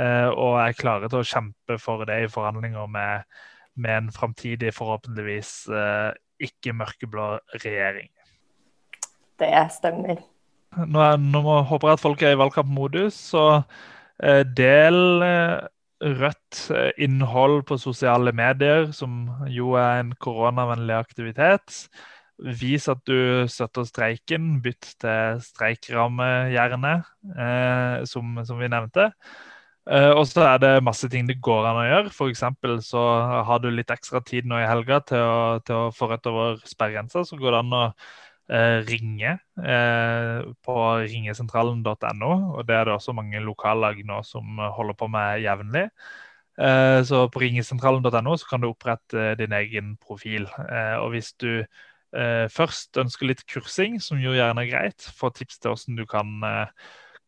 og er klare til å kjempe for det i forhandlinger med, med en framtidig, forhåpentligvis ikke mørkeblå regjering. Det stemmer. Nå, er, nå håper jeg at folk er i valgkampmodus, så del rødt eh, innhold på sosiale medier, som jo er en koronavennlig aktivitet. Vis at du støtter streiken. Bytt til streikramme, gjerne, eh, som, som, vi nevnte. Eh, og så er det masse ting det går an å gjøre. F.eks. så har du litt ekstra tid nå i helga til å, til å få rødt over sperregrensa. Så går det an å Eh, ringe eh, på ringesentralen.no. og Det er det også mange lokallag nå som holder på med jevnlig. Eh, så på ringesentralen.no så kan du opprette din egen profil. og hvis du først ønsker litt kursing, som jo gjerne er greit, få tips til hvordan du kan,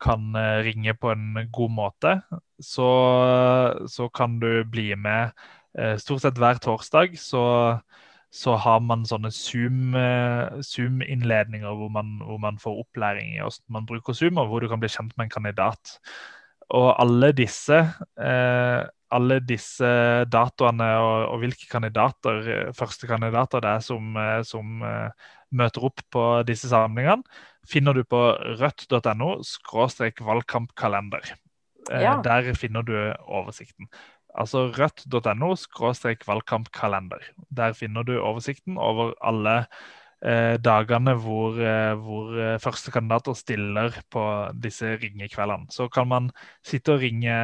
kan ringe på en god måte, så, så kan du bli med stort sett hver torsdag. så så har man sånne eh, Zoom-innledninger Zoom hvor, man, hvor, man, får opplæring i hvordan man bruker Zoom, og hvor du kan bli kjent med en kandidat. Og alle disse, eh, alle disse datoene og, og, hvilke kandidater, eh, første kandidater det er som, som møter opp på disse samlingene, finner du på rødt.no valgkampkalender. Ja. Der finner du oversikten altså rødt.no valgkampkalender. Der finner du oversikten over alle eh, dagene hvor, eh, hvor eh, førstekandidater stiller på disse ringekveldene. Så kan man sitte og ringe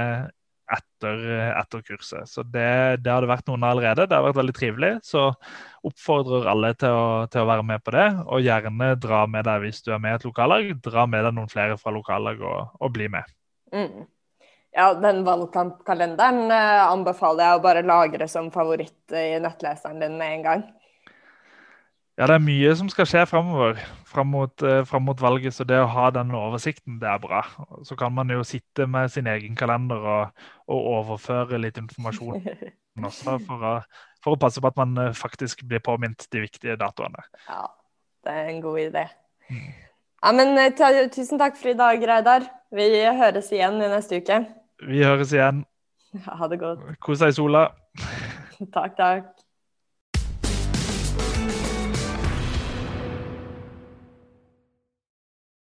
etter, etter kurset. Så det, det har det vært noen allerede. Det har vært veldig trivelig. Så oppfordrer alle til å, til å være med på det. Og gjerne dra med deg hvis du er med i et lokallag. Dra med deg noen flere fra lokallag og, og bli med. Mm. Ja, den valgkampkalenderen eh, anbefaler jeg å bare lagre som favoritt i nettleseren din med en gang. Ja, det er mye som skal skje framover fram mot, eh, fram mot, valget, så det å ha den oversikten, det er bra. Så kan man jo sitte med sin egen kalender og, og overføre litt informasjon også, for å, for å, passe på at man eh, faktisk blir påminnet de viktige datoene. Ja, det er en god idé. Mm. Ja, men Tusen takk for i dag, Reidar. Vi høres igjen i neste uke. Vi høres igjen. Ha det godt. Kos deg i sola. takk, takk.